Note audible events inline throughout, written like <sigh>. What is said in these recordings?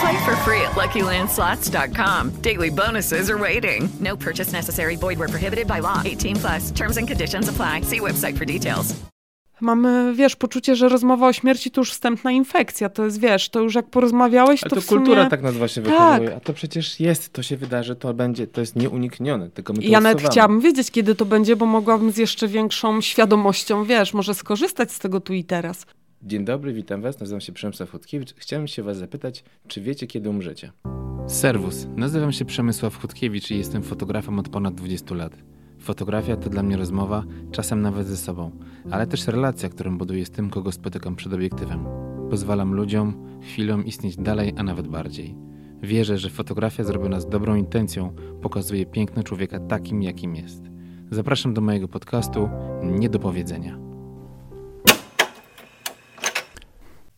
Play for free at LuckyLandSlots.com. Daily bonuses are waiting. No purchase necessary. Void were prohibited by law. 18 plus. Terms and conditions apply. See website for details. Mamy, wiesz, poczucie, że rozmowa o śmierci to już wstępna infekcja. To jest, wiesz, to już jak porozmawiałeś, Ale to, to w sumie... kultura tak nazywa się Tak. A to przecież jest, to się wydarzy, to będzie, to jest nieuniknione. Tylko my to Ja nawet chciałabym wiedzieć, kiedy to będzie, bo mogłabym z jeszcze większą świadomością, wiesz, może skorzystać z tego tu i teraz. Dzień dobry, witam was, nazywam się Przemysław Chudkiewicz. Chciałem się was zapytać, czy wiecie, kiedy umrzecie? Serwus, nazywam się Przemysław Chudkiewicz i jestem fotografem od ponad 20 lat. Fotografia to dla mnie rozmowa, czasem nawet ze sobą, ale też relacja, którą buduję z tym, kogo spotykam przed obiektywem. Pozwalam ludziom, chwilom istnieć dalej, a nawet bardziej. Wierzę, że fotografia zrobiona z dobrą intencją pokazuje piękno człowieka takim, jakim jest. Zapraszam do mojego podcastu Nie do powiedzenia.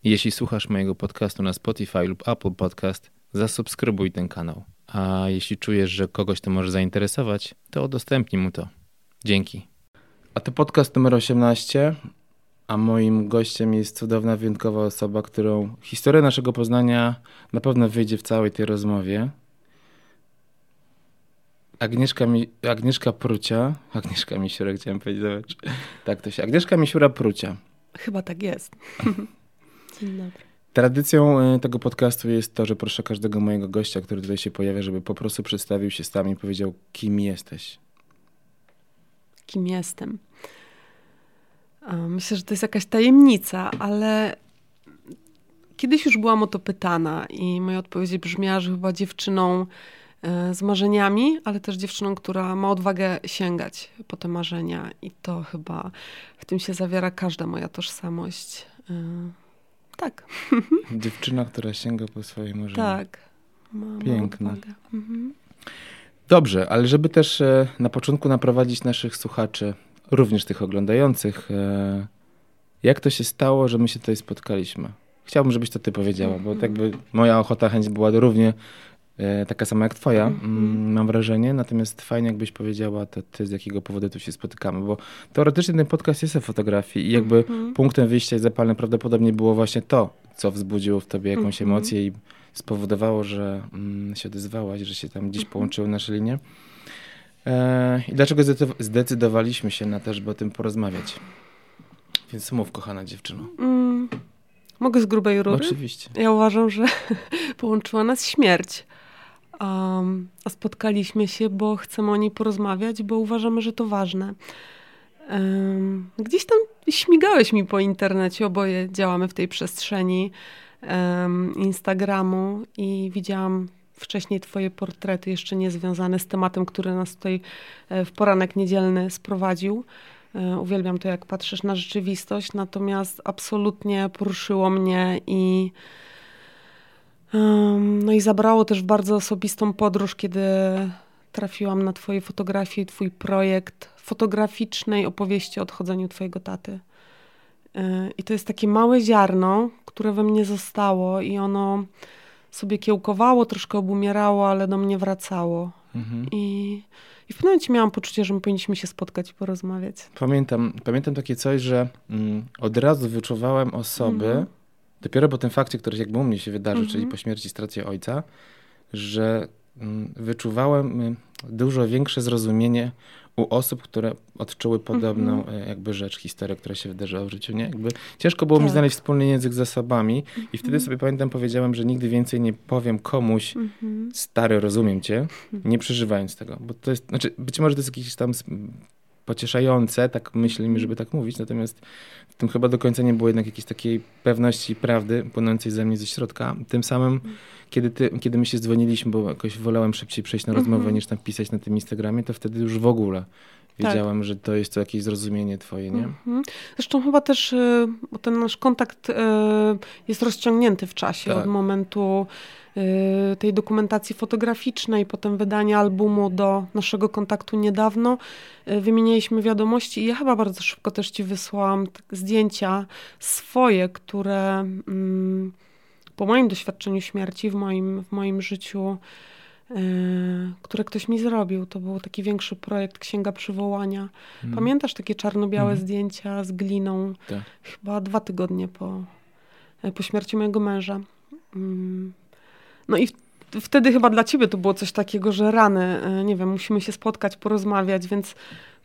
Jeśli słuchasz mojego podcastu na Spotify lub Apple Podcast, zasubskrybuj ten kanał. A jeśli czujesz, że kogoś to może zainteresować, to udostępnij mu to. Dzięki. A to podcast numer 18, a moim gościem jest cudowna, wyjątkowa osoba, którą historia naszego poznania na pewno wyjdzie w całej tej rozmowie. Agnieszka, Mi- Agnieszka Prucia. <laughs> Agnieszka Misiura, chciałem powiedzieć. zobacz. Tak to się. Agnieszka Misiura-Prucia. Chyba tak jest. <laughs> Dzień dobry. Tradycją y, tego podcastu jest to, że proszę każdego mojego gościa, który tutaj się pojawia, żeby po prostu przedstawił się sam i powiedział, kim jesteś. Kim jestem? Myślę, że to jest jakaś tajemnica, ale kiedyś już byłam o to pytana i moja odpowiedź brzmiała, że chyba dziewczyną e, z marzeniami, ale też dziewczyną, która ma odwagę sięgać po te marzenia i to chyba w tym się zawiera każda moja tożsamość. Tak, <laughs> Dziewczyna, która sięga po swoje marzenia. tak. Mam Piękne. Mhm. Dobrze, ale żeby też e, na początku naprowadzić naszych słuchaczy, również tych oglądających, e, jak to się stało, że my się tutaj spotkaliśmy? Chciałbym, żebyś to ty powiedziała, bo tak by moja ochota, chęć była równie taka sama jak twoja, mm, mam wrażenie. Natomiast fajnie, jakbyś powiedziała, to ty z jakiego powodu tu się spotykamy, bo teoretycznie ten podcast jest o fotografii i jakby punktem wyjścia zapalnym prawdopodobnie było właśnie to, co wzbudziło w tobie jakąś Mhm. emocję i spowodowało, że mm, się odezwałaś, że się tam gdzieś połączyły nasze linie. E, I dlaczego zdecydow- zdecydowaliśmy się na to, żeby o tym porozmawiać? Więc mów, kochana dziewczyno. Mm, mogę z grubej rury? Oczywiście. Ja uważam, że <laughs> połączyła nas śmierć. Um, a spotkaliśmy się, bo chcemy o niej porozmawiać, bo uważamy, że to ważne. Gdzieś tam śmigałeś mi po internecie, oboje działamy w tej przestrzeni Instagramu i widziałam wcześniej twoje portrety, jeszcze nie związane z tematem, który nas tutaj e, w poranek niedzielny sprowadził. E, Uwielbiam to, jak patrzysz na rzeczywistość, natomiast absolutnie poruszyło mnie i em, no i zabrało też w bardzo osobistą podróż, kiedy trafiłam na twoje fotografie i twój projekt fotograficznej opowieści o odchodzeniu twojego taty. E, I to jest takie małe ziarno, które we mnie zostało i ono sobie kiełkowało, troszkę obumierało, ale do mnie wracało. Mhm. I, I w pewnym momencie miałam poczucie, że my powinniśmy się spotkać i porozmawiać. Pamiętam, pamiętam takie coś, że mm, od razu wyczuwałem osoby, Mhm. Dopiero po tym fakcie, który jakby u mnie się wydarzył, Mhm. czyli po śmierci stracie ojca, że mm, wyczuwałem y, dużo większe zrozumienie u osób, które odczuły podobną Mhm. y, jakby rzecz, historię, która się wydarzyła w życiu, nie? Jakby ciężko było mi Tak. znaleźć wspólny język z zasobami i wtedy Mhm. sobie pamiętam, powiedziałem, że nigdy więcej nie powiem komuś, Mhm. stary, rozumiem cię, nie przeżywając tego, bo to jest, znaczy być może to jest jakiś tam pocieszające, tak myślimy, żeby tak mówić, natomiast w tym chyba do końca nie było jednak jakiejś takiej pewności prawdy płynącej ze mnie ze środka. Tym samym, kiedy, ty, kiedy my się dzwoniliśmy, bo jakoś wolałem szybciej przejść na rozmowę Mhm. niż tam pisać na tym Instagramie, to wtedy już w ogóle wiedziałem, że to jest to jakieś zrozumienie twoje, nie? Mhm. Zresztą chyba też bo ten nasz kontakt y, jest rozciągnięty w czasie Tak. od momentu tej dokumentacji fotograficznej, potem wydania albumu do naszego kontaktu niedawno. Y, Wymienialiśmy wiadomości i ja chyba bardzo szybko też ci wysłałam zdjęcia swoje, które mm, po moim doświadczeniu śmierci w moim, w moim życiu y, które ktoś mi zrobił. To był taki większy projekt Księga Przywołania. Mm. Pamiętasz takie czarno-białe Mhm. zdjęcia z gliną? Tak. Chyba dwa tygodnie po, po śmierci mojego męża. Mm. No i wtedy chyba dla ciebie to było coś takiego, że rany, e, nie wiem, musimy się spotkać, porozmawiać, więc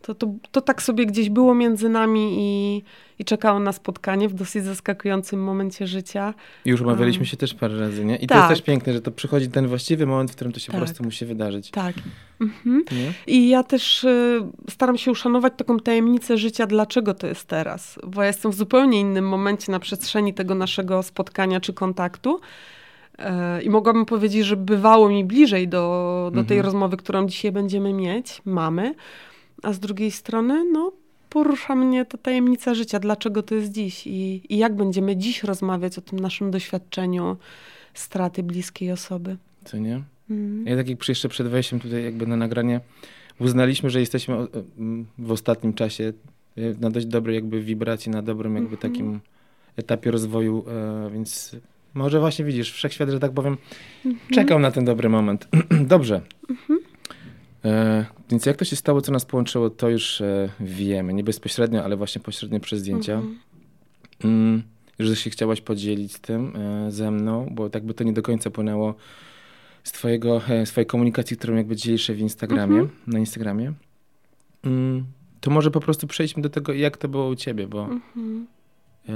to, to, to tak sobie gdzieś było między nami i, i czekało na spotkanie w dosyć zaskakującym momencie życia. Już umawialiśmy Um, się też parę razy, nie? I to tak. jest też piękne, że to przychodzi ten właściwy moment, w którym to się Tak. po prostu musi wydarzyć. Tak. Mhm. Nie? I ja też y, staram się uszanować taką tajemnicę życia, dlaczego to jest teraz. Bo ja jestem w zupełnie innym momencie na przestrzeni tego naszego spotkania czy kontaktu. E, I mogłabym powiedzieć, że bywało mi bliżej do, do tej Mhm. rozmowy, którą dzisiaj będziemy mieć, mamy. A z drugiej strony, no, porusza mnie ta tajemnica życia, dlaczego to jest dziś i, i jak będziemy dziś rozmawiać o tym naszym doświadczeniu straty bliskiej osoby. Co nie? Mhm. Ja tak jak jeszcze przed wejściem tutaj jakby na nagranie uznaliśmy, że jesteśmy w ostatnim czasie e, na dość dobrej jakby wibracji, na dobrym jakby Mhm. takim etapie rozwoju, e, więc może właśnie widzisz, wszechświat, że tak powiem, Mhm. czekał na ten dobry moment. <clears throat> Dobrze. E, więc jak to się stało, co nas połączyło, to już e, wiemy. Nie bezpośrednio, ale właśnie pośrednio przez zdjęcia. Mhm. Mm, że się chciałaś podzielić tym e, ze mną, bo tak by to nie do końca płynęło z twojego, e, swojej komunikacji, którą jakby dzielisz w Instagramie, Mhm. na Instagramie. Mm, to może po prostu przejdźmy do tego, jak to było u ciebie, bo Mhm. e,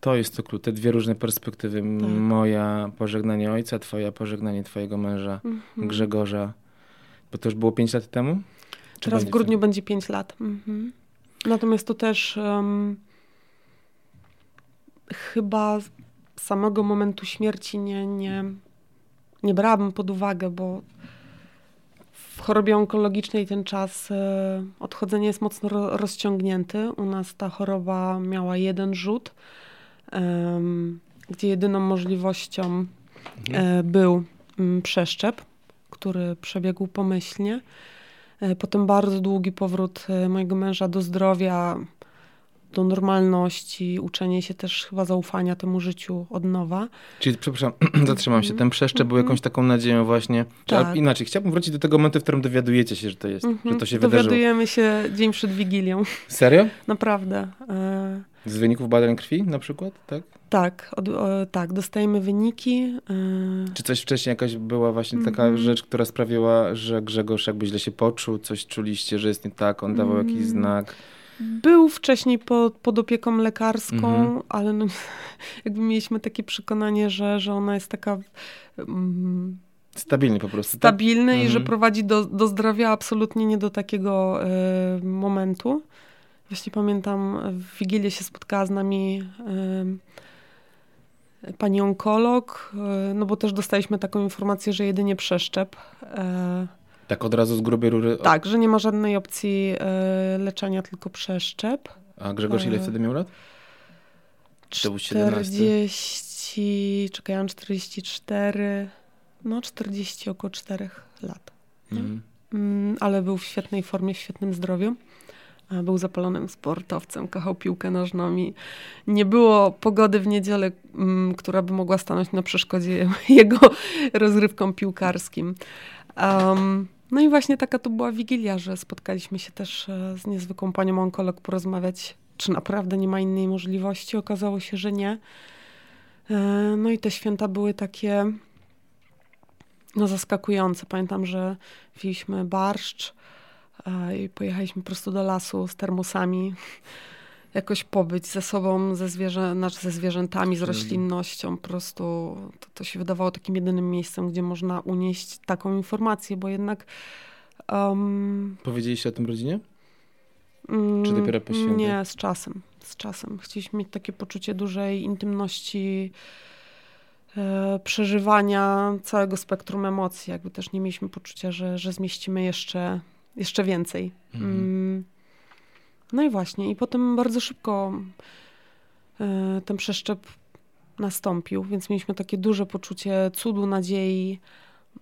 to jest to klucz, te dwie różne perspektywy. Tak. Moja pożegnanie ojca, twoja pożegnanie twojego męża, Mhm. Grzegorza. Bo to już było 5 lat temu? Czy Teraz w grudniu będzie 5 lat. Mhm. Natomiast to też em, chyba samego momentu śmierci nie, nie, nie brałabym pod uwagę, bo w chorobie onkologicznej ten czas e, odchodzenia jest mocno ro, rozciągnięty. U nas ta choroba miała jeden rzut, gdzie jedyną możliwością e, był mm, przeszczep, który przebiegł pomyślnie. E, Potem bardzo długi powrót e, mojego męża do zdrowia, do normalności, uczenie się też chyba zaufania temu życiu od nowa. Czyli, przepraszam, <clears throat> zatrzymam się. Ten przeszczep był jakąś taką nadzieją właśnie. Czy, Mhm. Tak. ale inaczej, chciałbym wrócić do tego momentu, w którym dowiadujecie się, że to jest, że Mhm. to się wydarzyło. Dowiadujemy się dzień przed Wigilią. Serio? <laughs> Naprawdę. E, Z wyników badań krwi na przykład, tak? tak, od, o, tak, dostajemy wyniki. e, Czy coś wcześniej jakaś była właśnie taka Mhm. rzecz, która sprawiła, że Grzegorz jakby źle się poczuł, coś czuliście, że jest nie tak, on dawał jakiś Mm. znak. Był wcześniej pod, pod opieką lekarską, Mhm. ale no, <laughs> jakby mieliśmy takie przekonanie, że, że ona jest taka mm, Stabilnie po prostu, tak? stabilny i że Mhm. prowadzi do, do zdrowia absolutnie nie do takiego e, momentu. Właśnie pamiętam, w Wigilię się spotkała z nami e, pani onkolog, e, no bo też dostaliśmy taką informację, że jedynie przeszczep. E, Tak od razu z grubej rury. tak, że nie ma żadnej opcji e, leczenia, tylko przeszczep. A Grzegorz ile E, wtedy miał lat? To był 17. 40, czekaj, ja mam 44, no 40, około 4 lat. Mhm. Mm, ale był w świetnej formie, w świetnym zdrowiu. Był zapalonym sportowcem, kochał piłkę nożną i nie było pogody w niedzielę, mm, która by mogła stanąć na przeszkodzie <laughs> jego rozrywkom piłkarskim. Em, no i właśnie taka to była Wigilia, że spotkaliśmy się też e, z niezwykłą panią onkolog porozmawiać, czy naprawdę nie ma innej możliwości. Okazało się, że nie. E, No i te święta były takie no, zaskakujące. Pamiętam, że wzięliśmy barszcz e, i pojechaliśmy po prostu do lasu z termosami. Jakoś pobyć ze sobą, ze, zwierzę, znaczy ze zwierzętami, z roślinnością. Po prostu to, to się wydawało takim jedynym miejscem, gdzie można unieść taką informację, bo jednak um, Powiedzieliście o tym rodzinie? Czy dopiero po świętach? Nie, z czasem. Z czasem. Chcieliśmy mieć takie poczucie dużej intymności, e, przeżywania całego spektrum emocji. Jakby też nie mieliśmy poczucia, że, że zmieścimy jeszcze, jeszcze więcej. Mhm. No i właśnie. I potem bardzo szybko e, ten przeszczep nastąpił, więc mieliśmy takie duże poczucie cudu, nadziei.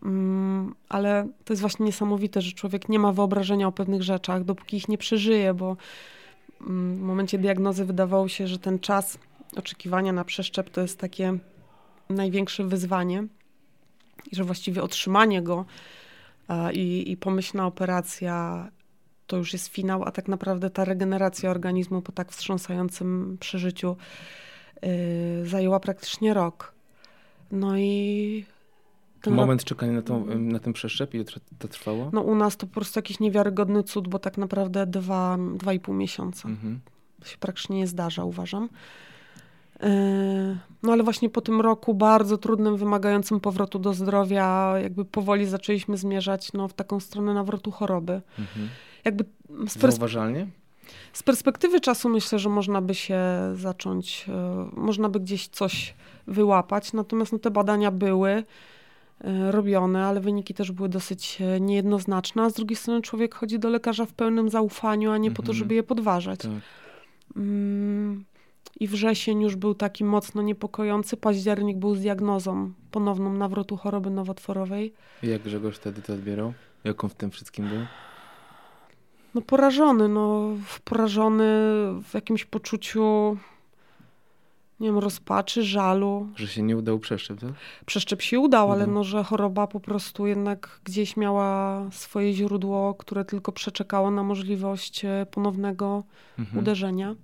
Mm, ale to jest właśnie niesamowite, że człowiek nie ma wyobrażenia o pewnych rzeczach, dopóki ich nie przeżyje, bo mm, w momencie diagnozy wydawało się, że ten czas oczekiwania na przeszczep to jest takie największe wyzwanie i że właściwie otrzymanie go i, i pomyślna operacja to już jest finał, a tak naprawdę ta regeneracja organizmu po tak wstrząsającym przeżyciu yy, zajęła praktycznie rok. No i Moment rok, czekania na, tą, na ten przeszczep, ile to trwało? no u nas to po prostu jakiś niewiarygodny cud, bo tak naprawdę dwa, dwa i pół miesiąca. Mhm. To się praktycznie nie zdarza, uważam. Yy, No ale właśnie po tym roku bardzo trudnym, wymagającym powrotu do zdrowia, jakby powoli zaczęliśmy zmierzać no, w taką stronę nawrotu choroby. Mhm. Jakby Zauważalnie? z perspektywy czasu myślę, że można by się zacząć, e, można by gdzieś coś wyłapać, natomiast no, te badania były e, robione, ale wyniki też były dosyć e, niejednoznaczne, a z drugiej strony człowiek chodzi do lekarza w pełnym zaufaniu, a nie po to, Mhm. żeby je podważać. Tak. Mm, I wrzesień już był taki mocno niepokojący, październik był z diagnozą ponowną nawrotu choroby nowotworowej. I jak Grzegorz wtedy to odbierał? Jak on w tym wszystkim był? No porażony, no porażony w jakimś poczuciu, nie wiem, rozpaczy, żalu. Że się nie udał przeszczep, tak? Przeszczep się udał, ale Udał. no, że choroba po prostu jednak gdzieś miała swoje źródło, które tylko przeczekało na możliwość e, ponownego Mhm. uderzenia.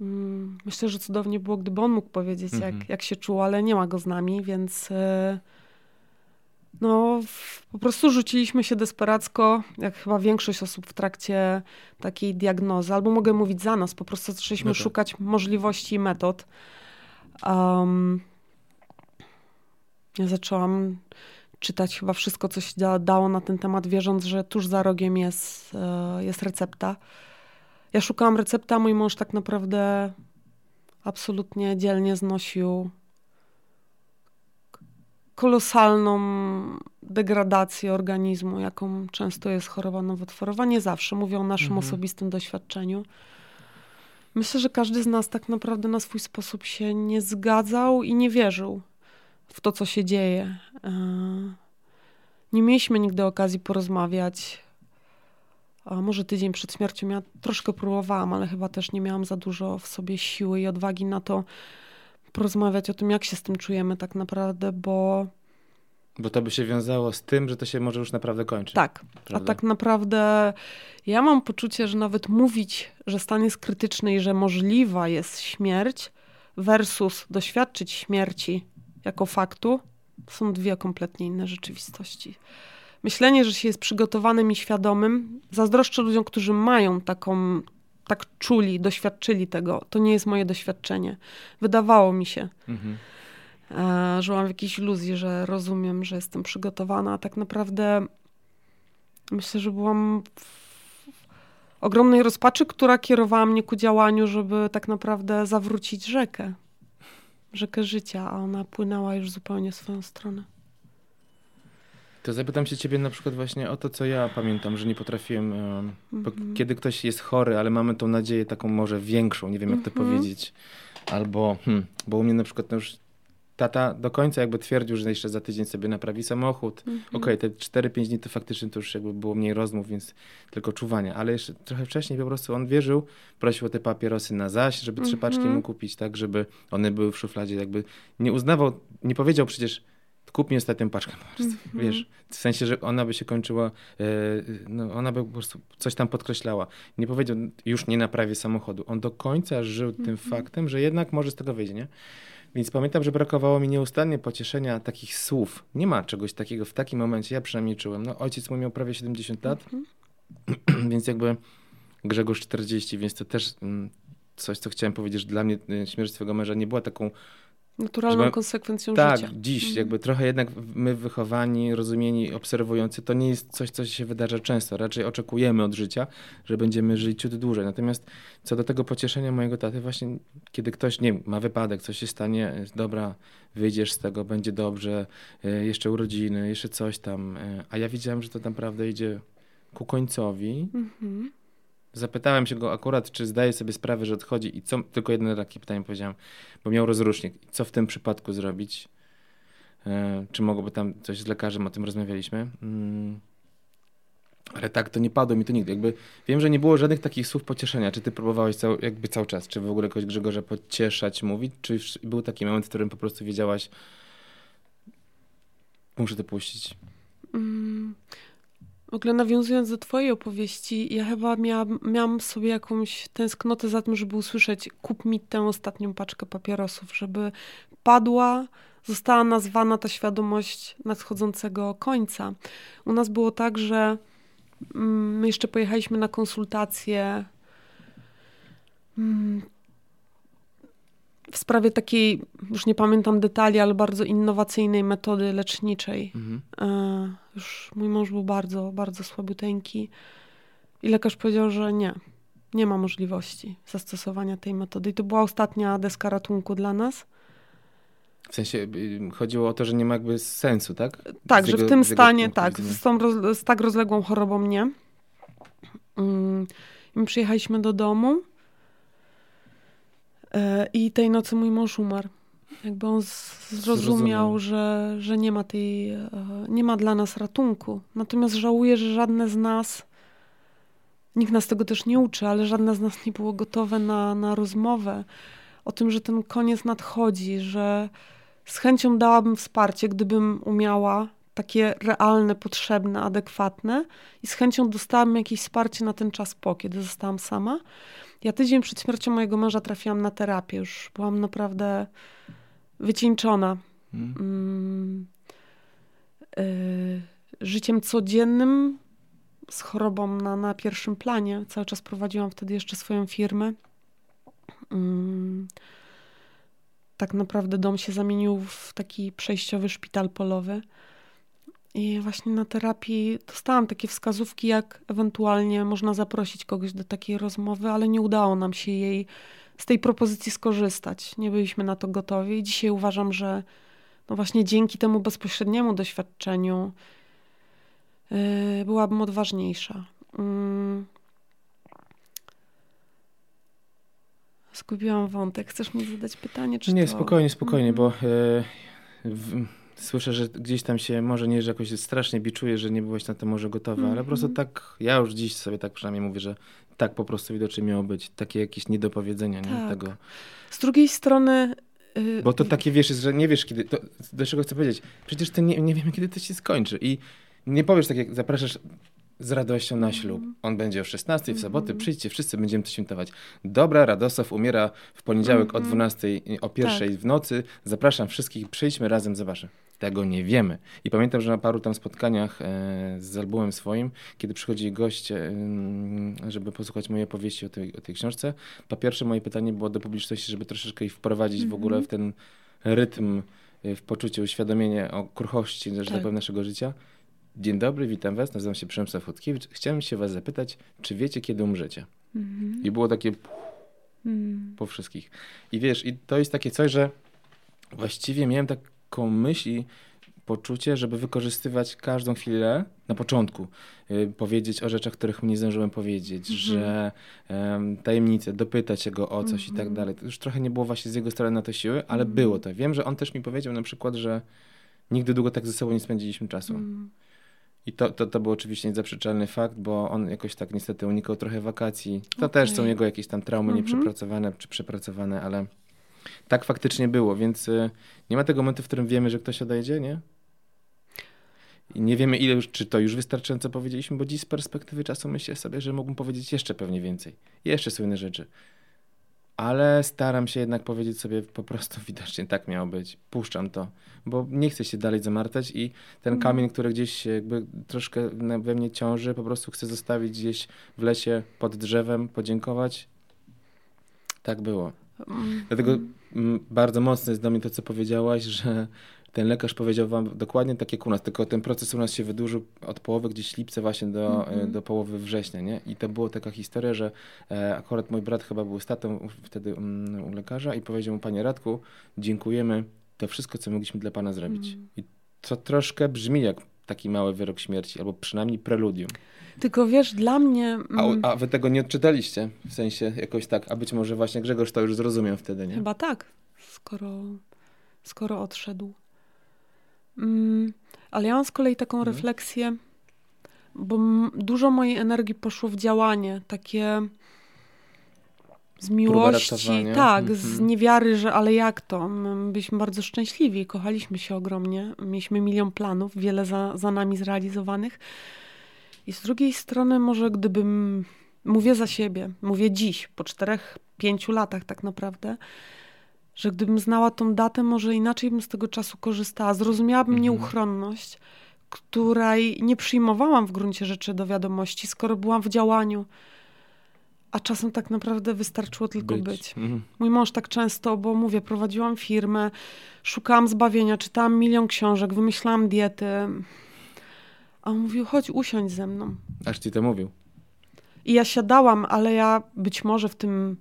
Mm, Myślę, że cudownie było, gdyby on mógł powiedzieć, Mhm. jak, jak się czuł, ale nie ma go z nami, więc e, no, po prostu rzuciliśmy się desperacko, jak chyba większość osób w trakcie takiej diagnozy, albo mogę mówić za nas, po prostu zaczęliśmy tak. szukać możliwości i metod. Um, ja zaczęłam czytać chyba wszystko, co się da, dało na ten temat, wierząc, że tuż za rogiem jest, e, jest recepta. Ja szukałam recepty, a mój mąż tak naprawdę absolutnie dzielnie znosił kolosalną degradację organizmu, jaką często jest choroba nowotworowa. Nie zawsze, mówię o naszym Mhm. osobistym doświadczeniu. Myślę, że każdy z nas tak naprawdę na swój sposób się nie zgadzał i nie wierzył w to, co się dzieje. E, Nie mieliśmy nigdy okazji porozmawiać. A może tydzień przed śmiercią ja troszkę próbowałam, ale chyba też nie miałam za dużo w sobie siły i odwagi na to porozmawiać o tym, jak się z tym czujemy tak naprawdę, bo Bo to by się wiązało z tym, że to się może już naprawdę kończyć. tak, a Prawda? tak naprawdę ja mam poczucie, że nawet mówić, że stan jest krytyczny i że możliwa jest śmierć versus doświadczyć śmierci jako faktu, są dwie kompletnie inne rzeczywistości. Myślenie, że się jest przygotowanym i świadomym, zazdroszczę ludziom, którzy mają taką, tak czuli, doświadczyli tego. To nie jest moje doświadczenie. Wydawało mi się, Mhm. e, że mam jakieś iluzji, że rozumiem, że jestem przygotowana, a tak naprawdę myślę, że byłam w ogromnej rozpaczy, która kierowała mnie ku działaniu, żeby tak naprawdę zawrócić rzekę. Rzekę życia, a ona płynęła już zupełnie w swoją stronę. To zapytam się ciebie na przykład właśnie o to, co ja pamiętam, że nie potrafiłem, Mhm. kiedy ktoś jest chory, ale mamy tą nadzieję taką może większą, nie wiem jak to Mhm. powiedzieć, albo, hmm, bo u mnie na przykład no już tata do końca jakby twierdził, że jeszcze za tydzień sobie naprawi samochód. Mhm. Okej, te 4-5 dni to faktycznie to już jakby było mniej rozmów, więc tylko czuwania, ale jeszcze trochę wcześniej po prostu on wierzył, prosił o te papierosy na zaś, żeby trzy paczki Mhm. mu kupić, tak, żeby one były w szufladzie, jakby nie uznawał, nie powiedział przecież kup mi ostatnią paczkę po prostu, Mhm. wiesz, w sensie, że ona by się kończyła, e, no ona by po prostu coś tam podkreślała. Nie powiedział, już nie naprawię samochodu. On do końca żył tym faktem, że jednak może z tego wyjdzie, nie? Więc pamiętam, że brakowało mi nieustannie pocieszenia takich słów. Nie ma czegoś takiego w takim momencie, ja przynajmniej czułem. No ojciec mój miał prawie 70 lat, <clears throat> więc jakby Grzegorz 40, więc to też mm, coś, co chciałem powiedzieć, że dla mnie y, śmierć swojego męża nie była taką Naturalną Żeby- konsekwencją Tak, życia. dziś Mhm. jakby trochę jednak my wychowani, rozumieni, obserwujący, to nie jest coś, co się wydarza często. Raczej oczekujemy od życia, że będziemy żyć ciut dłużej. Natomiast co do tego pocieszenia mojego taty, właśnie kiedy ktoś, nie wiem, ma wypadek, coś się stanie, dobra, wyjdziesz z tego, będzie dobrze, e, jeszcze urodziny, jeszcze coś tam. e, A ja widziałem, że to naprawdę idzie ku końcowi. Mhm. Zapytałem się go akurat, czy zdaje sobie sprawę, że odchodzi i co, tylko jedno takie pytanie powiedziałem, bo miał rozrusznik. Co w tym przypadku zrobić? E, czy mogłoby tam coś z lekarzem, o tym rozmawialiśmy. Mm. Ale tak, to nie padło mi to nigdy. Jakby wiem, że nie było żadnych takich słów pocieszenia. Czy ty próbowałeś cał, jakby cały czas, czy w ogóle kogoś Grzegorza pocieszać, mówić, czy był taki moment, w którym po prostu wiedziałaś, muszę to puścić. Mm. W ogóle nawiązując do twojej opowieści, ja chyba miałam, miałam sobie jakąś tęsknotę za tym, żeby usłyszeć kup mi tę ostatnią paczkę papierosów, żeby padła, została nazwana ta świadomość nadchodzącego końca. U nas było tak, że mm, my jeszcze pojechaliśmy na konsultacje mm, w sprawie takiej, już nie pamiętam detali, ale bardzo innowacyjnej metody leczniczej. Mhm. E, już mój mąż był bardzo, bardzo słabiuteńki i lekarz powiedział, że nie, nie ma możliwości zastosowania tej metody. I to była ostatnia deska ratunku dla nas. W sensie y, chodziło o to, że nie ma jakby sensu, tak? Tak, Z że w jego- tym z jego stanie, tak, z, tą roz, z tak rozległą chorobą nie. I my przyjechaliśmy do domu i tej nocy mój mąż umarł. Jakby on Zrozumiał. zrozumiał, że, że nie ma tej, e, nie ma dla nas ratunku. Natomiast żałuję, że żadne z nas, nikt nas tego też nie uczy, ale żadne z nas nie było gotowe na, na rozmowę o tym, że ten koniec nadchodzi, że z chęcią dałabym wsparcie, gdybym umiała takie realne, potrzebne, adekwatne i z chęcią dostałabym jakieś wsparcie na ten czas po, kiedy zostałam sama. Ja tydzień przed śmiercią mojego męża trafiłam na terapię, już byłam naprawdę wycieńczona. Mhm. Mm, y, życiem codziennym z chorobą na, na pierwszym planie. Cały czas prowadziłam wtedy jeszcze swoją firmę. Mm, tak naprawdę dom się zamienił w taki przejściowy szpital polowy. I właśnie na terapii dostałam takie wskazówki, jak ewentualnie można zaprosić kogoś do takiej rozmowy, ale nie udało nam się jej z tej propozycji skorzystać. Nie byliśmy na to gotowi. I dzisiaj uważam, że no właśnie dzięki temu bezpośredniemu doświadczeniu yy, byłabym odważniejsza. Zgubiłam wątek. Chcesz mi zadać pytanie? Czy Nie, to... spokojnie, spokojnie, Mhm. bo e, w, słyszę, że gdzieś tam się, może nie, że jakoś strasznie biczuję, że nie byłeś na to może gotowa, ale po prostu Mhm. tak, ja już dziś sobie tak przynajmniej mówię, że tak po prostu widocznie miało być. Takie jakieś niedopowiedzenia, nie? Tak. Tego. Z drugiej strony... yy, Bo to takie wiesz, że nie wiesz kiedy, to, do czego chcę powiedzieć, przecież ty nie, nie wiemy kiedy to się skończy i nie powiesz tak jak zapraszasz z radością na ślub. Mhm. On będzie o 16 w sobotę, przyjdźcie, wszyscy będziemy to świętować. Dobra, Radosław umiera w poniedziałek o Mhm. 12, o pierwszej Tak. w nocy. Zapraszam wszystkich, przyjdźmy razem, zobaczę. Tego nie wiemy. I pamiętam, że na paru tam spotkaniach e, z albumem swoim, kiedy przychodzi gość, e, żeby posłuchać mojej opowieści o tej, o tej książce, po pierwsze moje pytanie było do publiczności, żeby troszeczkę ich wprowadzić w ogóle w ten rytm, e, w poczucie uświadomienie o kruchości, że tak Tak. powiem, naszego życia. Dzień dobry, witam was, nazywam się Przemysław Chodkiewicz. Chciałem się was zapytać, czy wiecie, kiedy umrzecie? Mhm. I było takie Mm. po wszystkich. I wiesz, i to jest takie coś, że właściwie miałem taką myśl i poczucie, żeby wykorzystywać każdą chwilę na początku, y, powiedzieć o rzeczach, których nie zdążyłem powiedzieć, że um, tajemnice, dopytać go o coś i tak dalej. To już trochę nie było właśnie z jego strony na to siły, ale było to. Wiem, że on też mi powiedział na przykład, że nigdy długo tak ze sobą nie spędziliśmy czasu. Mm. I to, to, to był oczywiście niezaprzeczalny fakt, bo on jakoś tak niestety unikał trochę wakacji. To też są jego jakieś tam traumy Mhm. nieprzepracowane czy przepracowane, ale tak faktycznie było, więc y, nie ma tego momentu, w którym wiemy, że ktoś odejdzie, nie? I nie wiemy, ile już, czy to już wystarczająco powiedzieliśmy, bo dziś z perspektywy czasu myślę sobie, że mógłbym powiedzieć jeszcze pewnie więcej. Jeszcze są inne rzeczy. Ale staram się jednak powiedzieć sobie po prostu <laughs> widocznie tak miało być. Puszczam to, bo nie chcę się dalej zamartać i ten kamień, który gdzieś jakby troszkę we mnie ciąży, po prostu chcę zostawić gdzieś w lesie pod drzewem, podziękować. Tak było. Dlatego mm, bardzo mocne jest dla mnie to, co powiedziałaś, że ten lekarz powiedział wam dokładnie tak jak u nas, tylko ten proces u nas się wydłużył od połowy gdzieś lipca właśnie do, Mhm. e, do połowy września, nie? I to była taka historia, że e, akurat mój brat chyba był statą wtedy mm, u lekarza i powiedział mu, panie Radku, dziękujemy, to wszystko, co mogliśmy dla pana zrobić. Mhm. I to troszkę brzmi jak taki mały wyrok śmierci, albo przynajmniej preludium. Tylko wiesz, dla mnie... A, mm, a wy tego nie odczytaliście, w sensie jakoś tak, a być może właśnie Grzegorz to już zrozumiał wtedy, nie? Chyba tak, skoro, skoro odszedł. Mm, ale ja mam z kolei taką Mhm. refleksję, bo dużo mojej energii poszło w działanie, takie z miłości, tak, z Mhm. niewiary, że ale jak to? My byliśmy bardzo szczęśliwi, kochaliśmy się ogromnie, mieliśmy milion planów, wiele za, za nami zrealizowanych. I z drugiej strony, może gdybym, mówię za siebie, mówię dziś, po czterech, pięciu latach tak naprawdę, że gdybym znała tą datę, może inaczej bym z tego czasu korzystała. Zrozumiałabym Mhm. nieuchronność, której nie przyjmowałam w gruncie rzeczy do wiadomości, skoro byłam w działaniu. A czasem tak naprawdę wystarczyło tylko być. Mhm. Mój mąż tak często, bo mówię, prowadziłam firmę, szukałam zbawienia, czytałam milion książek, wymyślałam diety. A on mówił, chodź, usiądź ze mną. Aż ci to mówił. I ja siadałam, ale ja być może w tym.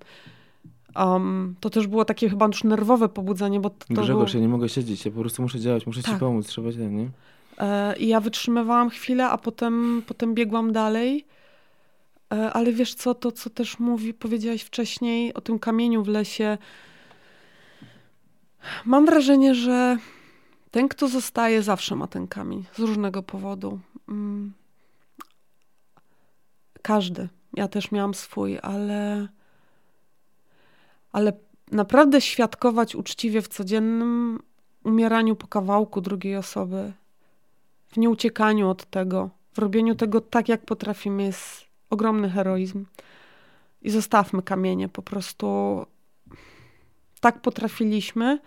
Um, to też było takie chyba już nerwowe pobudzenie, bo to, Grzegorz, ja nie mogę siedzieć, ja po prostu muszę działać, muszę ci Tak. pomóc, trzeba cię, nie? e, I ja wytrzymywałam chwilę, a potem, potem biegłam dalej. E, ale wiesz co, to co też mówi, powiedziałaś wcześniej o tym kamieniu w lesie. Mam wrażenie, że ten, kto zostaje, zawsze ma ten kamień z różnego powodu. Mm. Każdy. Ja też miałam swój, ale. Ale naprawdę świadkować uczciwie w codziennym umieraniu po kawałku drugiej osoby, w nieuciekaniu od tego, w robieniu tego tak, jak potrafimy, jest ogromny heroizm. I zostawmy kamienie, po prostu tak potrafiliśmy.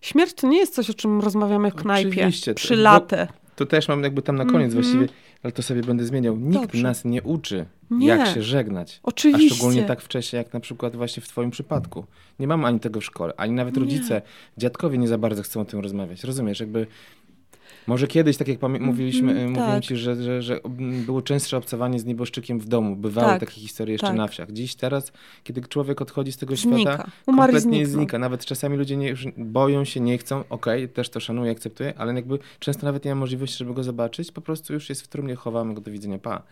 Śmierć to nie jest coś, o czym rozmawiamy w knajpie Oczywiście, przy latę. To też mam jakby tam na koniec Mhm. właściwie, ale to sobie będę zmieniał. Nikt Dobrze. nas nie uczy, Nie. jak się żegnać. Oczywiście. A szczególnie tak wcześnie, jak na przykład właśnie w twoim przypadku. Nie mamy ani tego w szkole, ani nawet Nie. rodzice, dziadkowie nie za bardzo chcą o tym rozmawiać. Rozumiesz, jakby... Może kiedyś, tak jak pamię- mówiliśmy, Mhm, e, mówiłem tak. ci, że, że, że mm, było częstsze obcowanie z nieboszczykiem w domu. Bywały Tak, takie historie jeszcze tak. na wsiach. Dziś, teraz, kiedy człowiek odchodzi z tego Znika. świata, Umarł kompletnie zniknął. znika. Nawet czasami ludzie nie, już boją się, nie chcą. Okej, też to szanuję, akceptuję, ale jakby często nawet nie ma możliwości, żeby go zobaczyć. Po prostu już jest w trumnie, chowamy go do widzenia, pa.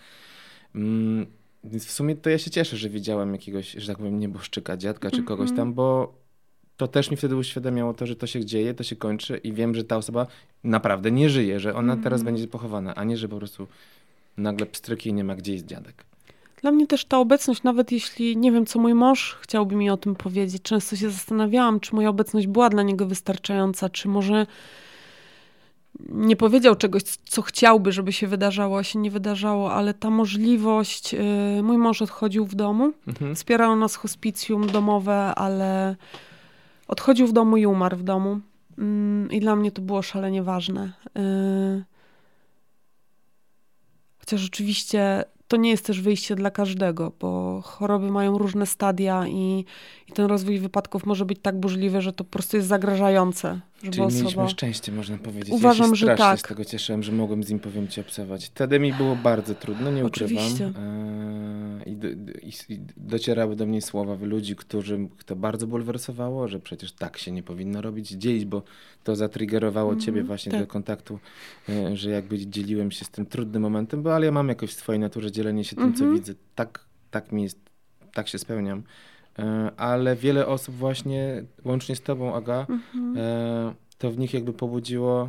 Mm, więc w sumie to ja się cieszę, że widziałem jakiegoś, że tak powiem, nieboszczyka, dziadka czy kogoś Mhm. tam, bo to też mi wtedy uświadamiało to, że to się dzieje, to się kończy i wiem, że ta osoba naprawdę nie żyje, że ona teraz Mhm. będzie pochowana, a nie, że po prostu nagle pstryki i nie ma gdzie jest dziadek. Dla mnie też ta obecność, nawet jeśli nie wiem, co mój mąż chciałby mi o tym powiedzieć, często się zastanawiałam, czy moja obecność była dla niego wystarczająca, czy może nie powiedział czegoś, co chciałby, żeby się wydarzało, a się nie wydarzało, ale ta możliwość, yy, mój mąż odchodził w domu, Mhm. wspierał nas hospicjum domowe, ale odchodził w domu i umarł w domu. Mm, I dla mnie to było szalenie ważne. Yy, Chociaż oczywiście to nie jest też wyjście dla każdego, bo choroby mają różne stadia i, i ten rozwój wypadków może być tak burzliwy, że to po prostu jest zagrażające, żeby Czyli osoba... mieliśmy szczęście, można powiedzieć. Uważam, ja się że tak. z tego cieszyłem, że mogłem z nim, powiem ci, obcować. Wtedy mi było bardzo trudno, nie ukrywam. Oczywiście. Eee, I, do, i, docierały do mnie słowa ludzi, którzy to bardzo bulwersowało, że przecież tak się nie powinno robić, dzielić, bo to zatriggerowało ciebie właśnie tak. do kontaktu, e, że jakby dzieliłem się z tym trudnym momentem, bo ale ja mam jakoś w swojej naturze dzielenie się tym, co Mhm. widzę. Tak, tak mi jest, tak się spełniam. E, ale wiele osób właśnie, łącznie z tobą, Aga, Mhm. e, to w nich jakby pobudziło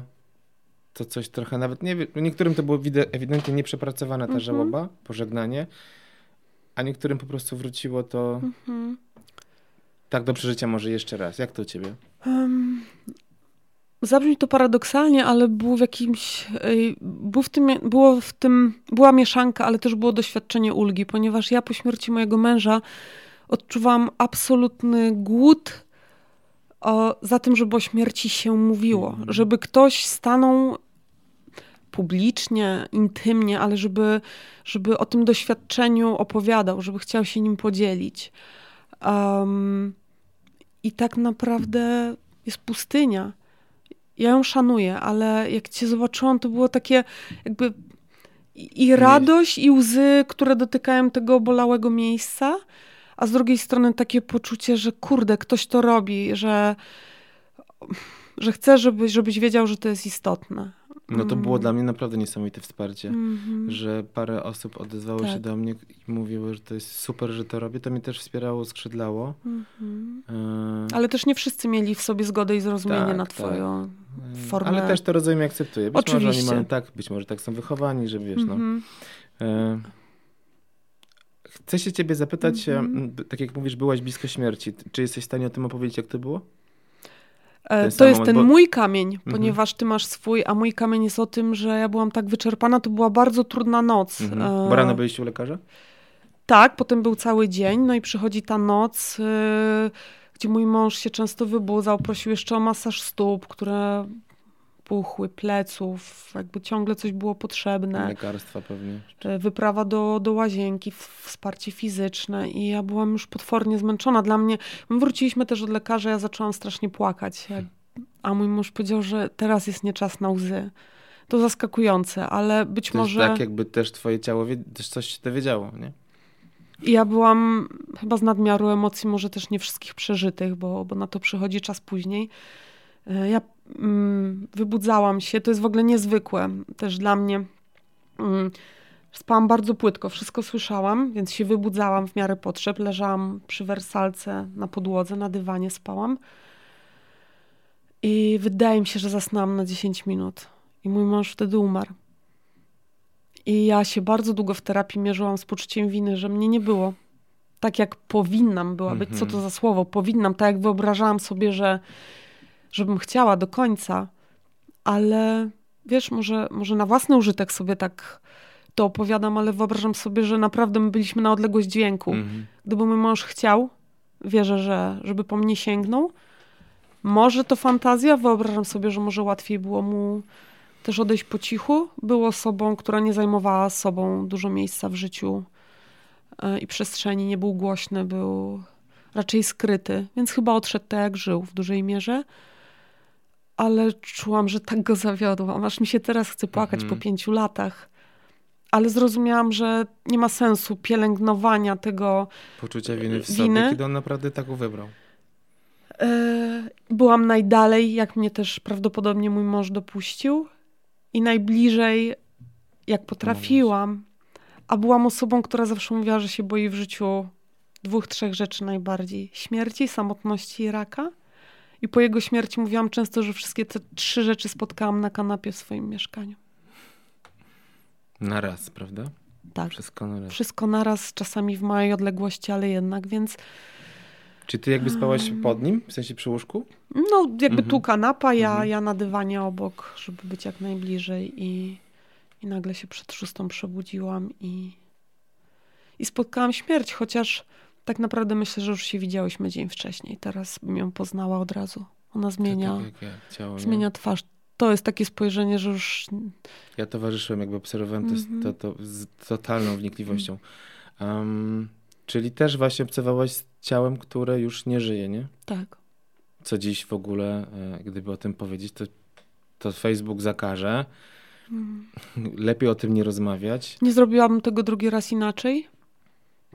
to coś trochę nawet, nie niektórym to było wide- ewidentnie nieprzepracowana ta Mhm. żałoba, pożegnanie, a niektórym po prostu wróciło to Mhm. tak do przeżycia może jeszcze raz. Jak to u ciebie? Em, Zabrzmi to paradoksalnie, ale było w jakimś. ej, Był w tym, było w tym, była mieszanka, ale też było doświadczenie ulgi, ponieważ ja po śmierci mojego męża odczuwałam absolutny głód o, za tym, żeby o śmierci się mówiło. Mhm. Żeby ktoś stanął publicznie, intymnie, ale żeby, żeby o tym doświadczeniu opowiadał, żeby chciał się nim podzielić. Um, i tak naprawdę jest pustynia. Ja ją szanuję, ale jak cię zobaczyłam, to było takie jakby i radość, i łzy, które dotykają tego bolałego miejsca, a z drugiej strony takie poczucie, że kurde, ktoś to robi, że, że chce, żebyś, żebyś wiedział, że to jest istotne. No to było mm. dla mnie naprawdę niesamowite wsparcie, mm -hmm. że parę osób odezwało tak. się do mnie i mówiły, że to jest super, że to robię. To mnie też wspierało, skrzydlało. Mm -hmm. e... Ale też nie wszyscy mieli w sobie zgodę i zrozumienie tak, na twoją tak. formę. Ale też to rozumiem i akceptuję. Być Oczywiście. może oni mają tak, być może tak są wychowani, że wiesz, -hmm. no. Mhm. Chcę się ciebie zapytać, mhm. tak jak mówisz, byłaś blisko śmierci. Czy jesteś w stanie o tym opowiedzieć, jak to było? E, to jest ten bo... mój kamień, mhm. ponieważ ty masz swój, a mój kamień jest o tym, że ja byłam tak wyczerpana, to była bardzo trudna noc. Mhm. E, Bo rano byliście u lekarza? Tak, potem był cały dzień, no i przychodzi ta noc, yy, gdzie mój mąż się często wybudzał, prosił jeszcze o masaż stóp, które puchły, pleców, jakby ciągle coś było potrzebne. Lekarstwa pewnie. E, wyprawa do, do łazienki, wsparcie fizyczne i ja byłam już potwornie zmęczona. Dla mnie, my wróciliśmy też od lekarza, ja zaczęłam strasznie płakać, a mój mąż powiedział, że teraz jest nie czas na łzy. To zaskakujące, ale być to może... tak jakby też twoje ciało, też coś się dowiedziało, nie? Ja byłam chyba z nadmiaru emocji, może też nie wszystkich przeżytych, bo, bo na to przychodzi czas później. E, ja wybudzałam się, to jest w ogóle niezwykłe też dla mnie. Mm, spałam bardzo płytko, wszystko słyszałam, więc się wybudzałam w miarę potrzeb. Leżałam przy wersalce na podłodze, na dywanie spałam. I wydaje mi się, że zasnęłam na 10 minut. I mój mąż wtedy umarł. I ja się bardzo długo w terapii mierzyłam z poczuciem winy, że mnie nie było. Tak jak powinnam była być. Co to mhm. za słowo? Powinnam. Tak jak wyobrażałam sobie, że żebym chciała do końca, ale wiesz, może, może na własny użytek sobie tak to opowiadam, ale wyobrażam sobie, że naprawdę my byliśmy na odległość dźwięku. Mhm. Gdyby mój mąż chciał, wierzę, że żeby po mnie sięgnął. Może to fantazja, wyobrażam sobie, że może łatwiej było mu też odejść po cichu. Był osobą, która nie zajmowała sobą dużo miejsca w życiu e, i przestrzeni, nie był głośny, był raczej skryty, więc chyba odszedł tak, jak żył w dużej mierze ale czułam, że tak go zawiodłam, aż mi się teraz chce płakać mhm. po pięciu latach. Ale zrozumiałam, że nie ma sensu pielęgnowania tego poczucia winy w winy. sobie, kiedy on naprawdę tak wybrał. E, byłam najdalej, jak mnie też prawdopodobnie mój mąż dopuścił i najbliżej, jak potrafiłam. A byłam osobą, która zawsze mówiła, że się boi w życiu dwóch, trzech rzeczy najbardziej: śmierci, samotności i raka. I po jego śmierci mówiłam często, że wszystkie te trzy rzeczy spotkałam na kanapie w swoim mieszkaniu. Na raz, prawda? Tak. Wszystko na raz. Wszystko naraz, czasami w małej odległości, ale jednak, więc... Czy ty jakby spałaś pod nim, w sensie przy łóżku? No, jakby mhm. tu kanapa, ja, mhm. ja na dywanie obok, żeby być jak najbliżej i, i nagle się przed szóstą przebudziłam i, i spotkałam śmierć, chociaż tak naprawdę myślę, że już się widziałyśmy dzień wcześniej. Teraz bym ją poznała od razu. Ona zmienia, tak, tak, ciało, zmienia twarz. To jest takie spojrzenie, że już... Ja towarzyszyłem, jakby obserwowałem mm -hmm. to, to, z totalną wnikliwością. Um, czyli też właśnie obcowałaś z ciałem, które już nie żyje, nie? Tak. Co dziś w ogóle, e, gdyby o tym powiedzieć, to, to Facebook zakaże. Mm. <laughs> Lepiej o tym nie rozmawiać. Nie zrobiłabym tego drugi raz inaczej.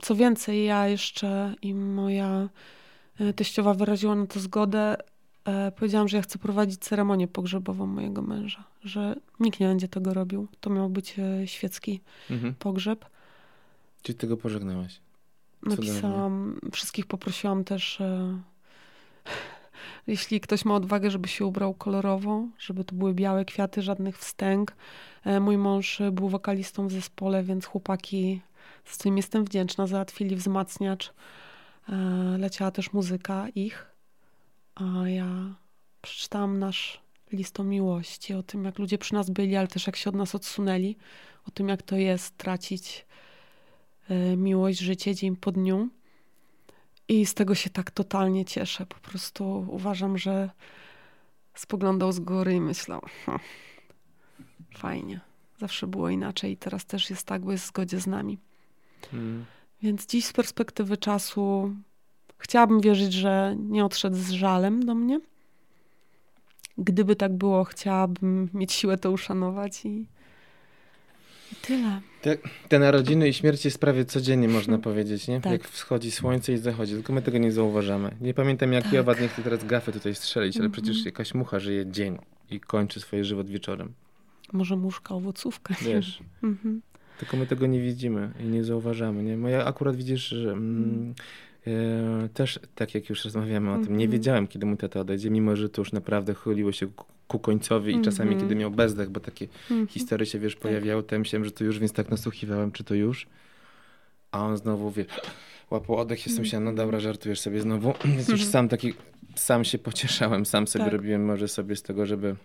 Co więcej, ja jeszcze i moja e, teściowa wyraziła na to zgodę. E, powiedziałam, że ja chcę prowadzić ceremonię pogrzebową mojego męża, że nikt nie będzie tego robił. To miał być e, świecki mhm. pogrzeb. Czy tego pożegnałaś? Napisałam, wszystkich poprosiłam też, e, <laughs> jeśli ktoś ma odwagę, żeby się ubrał kolorowo, żeby to były białe kwiaty, żadnych wstęg. E, mój mąż był wokalistą w zespole, więc chłopaki z którym jestem wdzięczna, załatwili wzmacniacz. E, leciała też muzyka ich, a ja przeczytałam nasz list o miłości, o tym, jak ludzie przy nas byli, ale też jak się od nas odsunęli, o tym, jak to jest tracić e, miłość, życie dzień po dniu. I z tego się tak totalnie cieszę. Po prostu uważam, że spoglądał z góry i myślał, hm, fajnie. Zawsze było inaczej i teraz też jest tak, bo jest w zgodzie z nami. Hmm. Więc dziś z perspektywy czasu Chciałabym wierzyć, że nie odszedł z żalem do mnie. Gdyby tak było, chciałabym mieć siłę to uszanować i, i tyle. Te, te narodziny i śmierć jest prawie codziennie, można powiedzieć, nie? Tak. Jak wschodzi słońce i zachodzi, tylko my tego nie zauważamy. Nie pamiętam jak Tak. Jowa, nie chcę teraz gafę tutaj strzelić, ale Mhm. przecież jakaś mucha żyje dzień i kończy swoje żywot wieczorem. Może muszka, owocówka. Wiesz. Mhm. Tylko my tego nie widzimy i nie zauważamy, nie? Moja akurat widzisz, że mm, e, też, tak jak już rozmawiamy o tym, nie Mhm. wiedziałem, kiedy mój tata odejdzie, mimo że to już naprawdę chyliło się ku, końcowi i czasami, Mhm. kiedy miał bezdech, bo takie Mhm. historie się, wiesz, pojawiały, to ja myślałem, że to już, więc tak nasłuchiwałem, czy to już. A on znowu, wie, łapał oddech, jestem się, no dobra, żartujesz sobie znowu. <clears throat> Więc już sam taki, sam się pocieszałem, sam sobie Tak. robiłem może sobie z tego, żeby...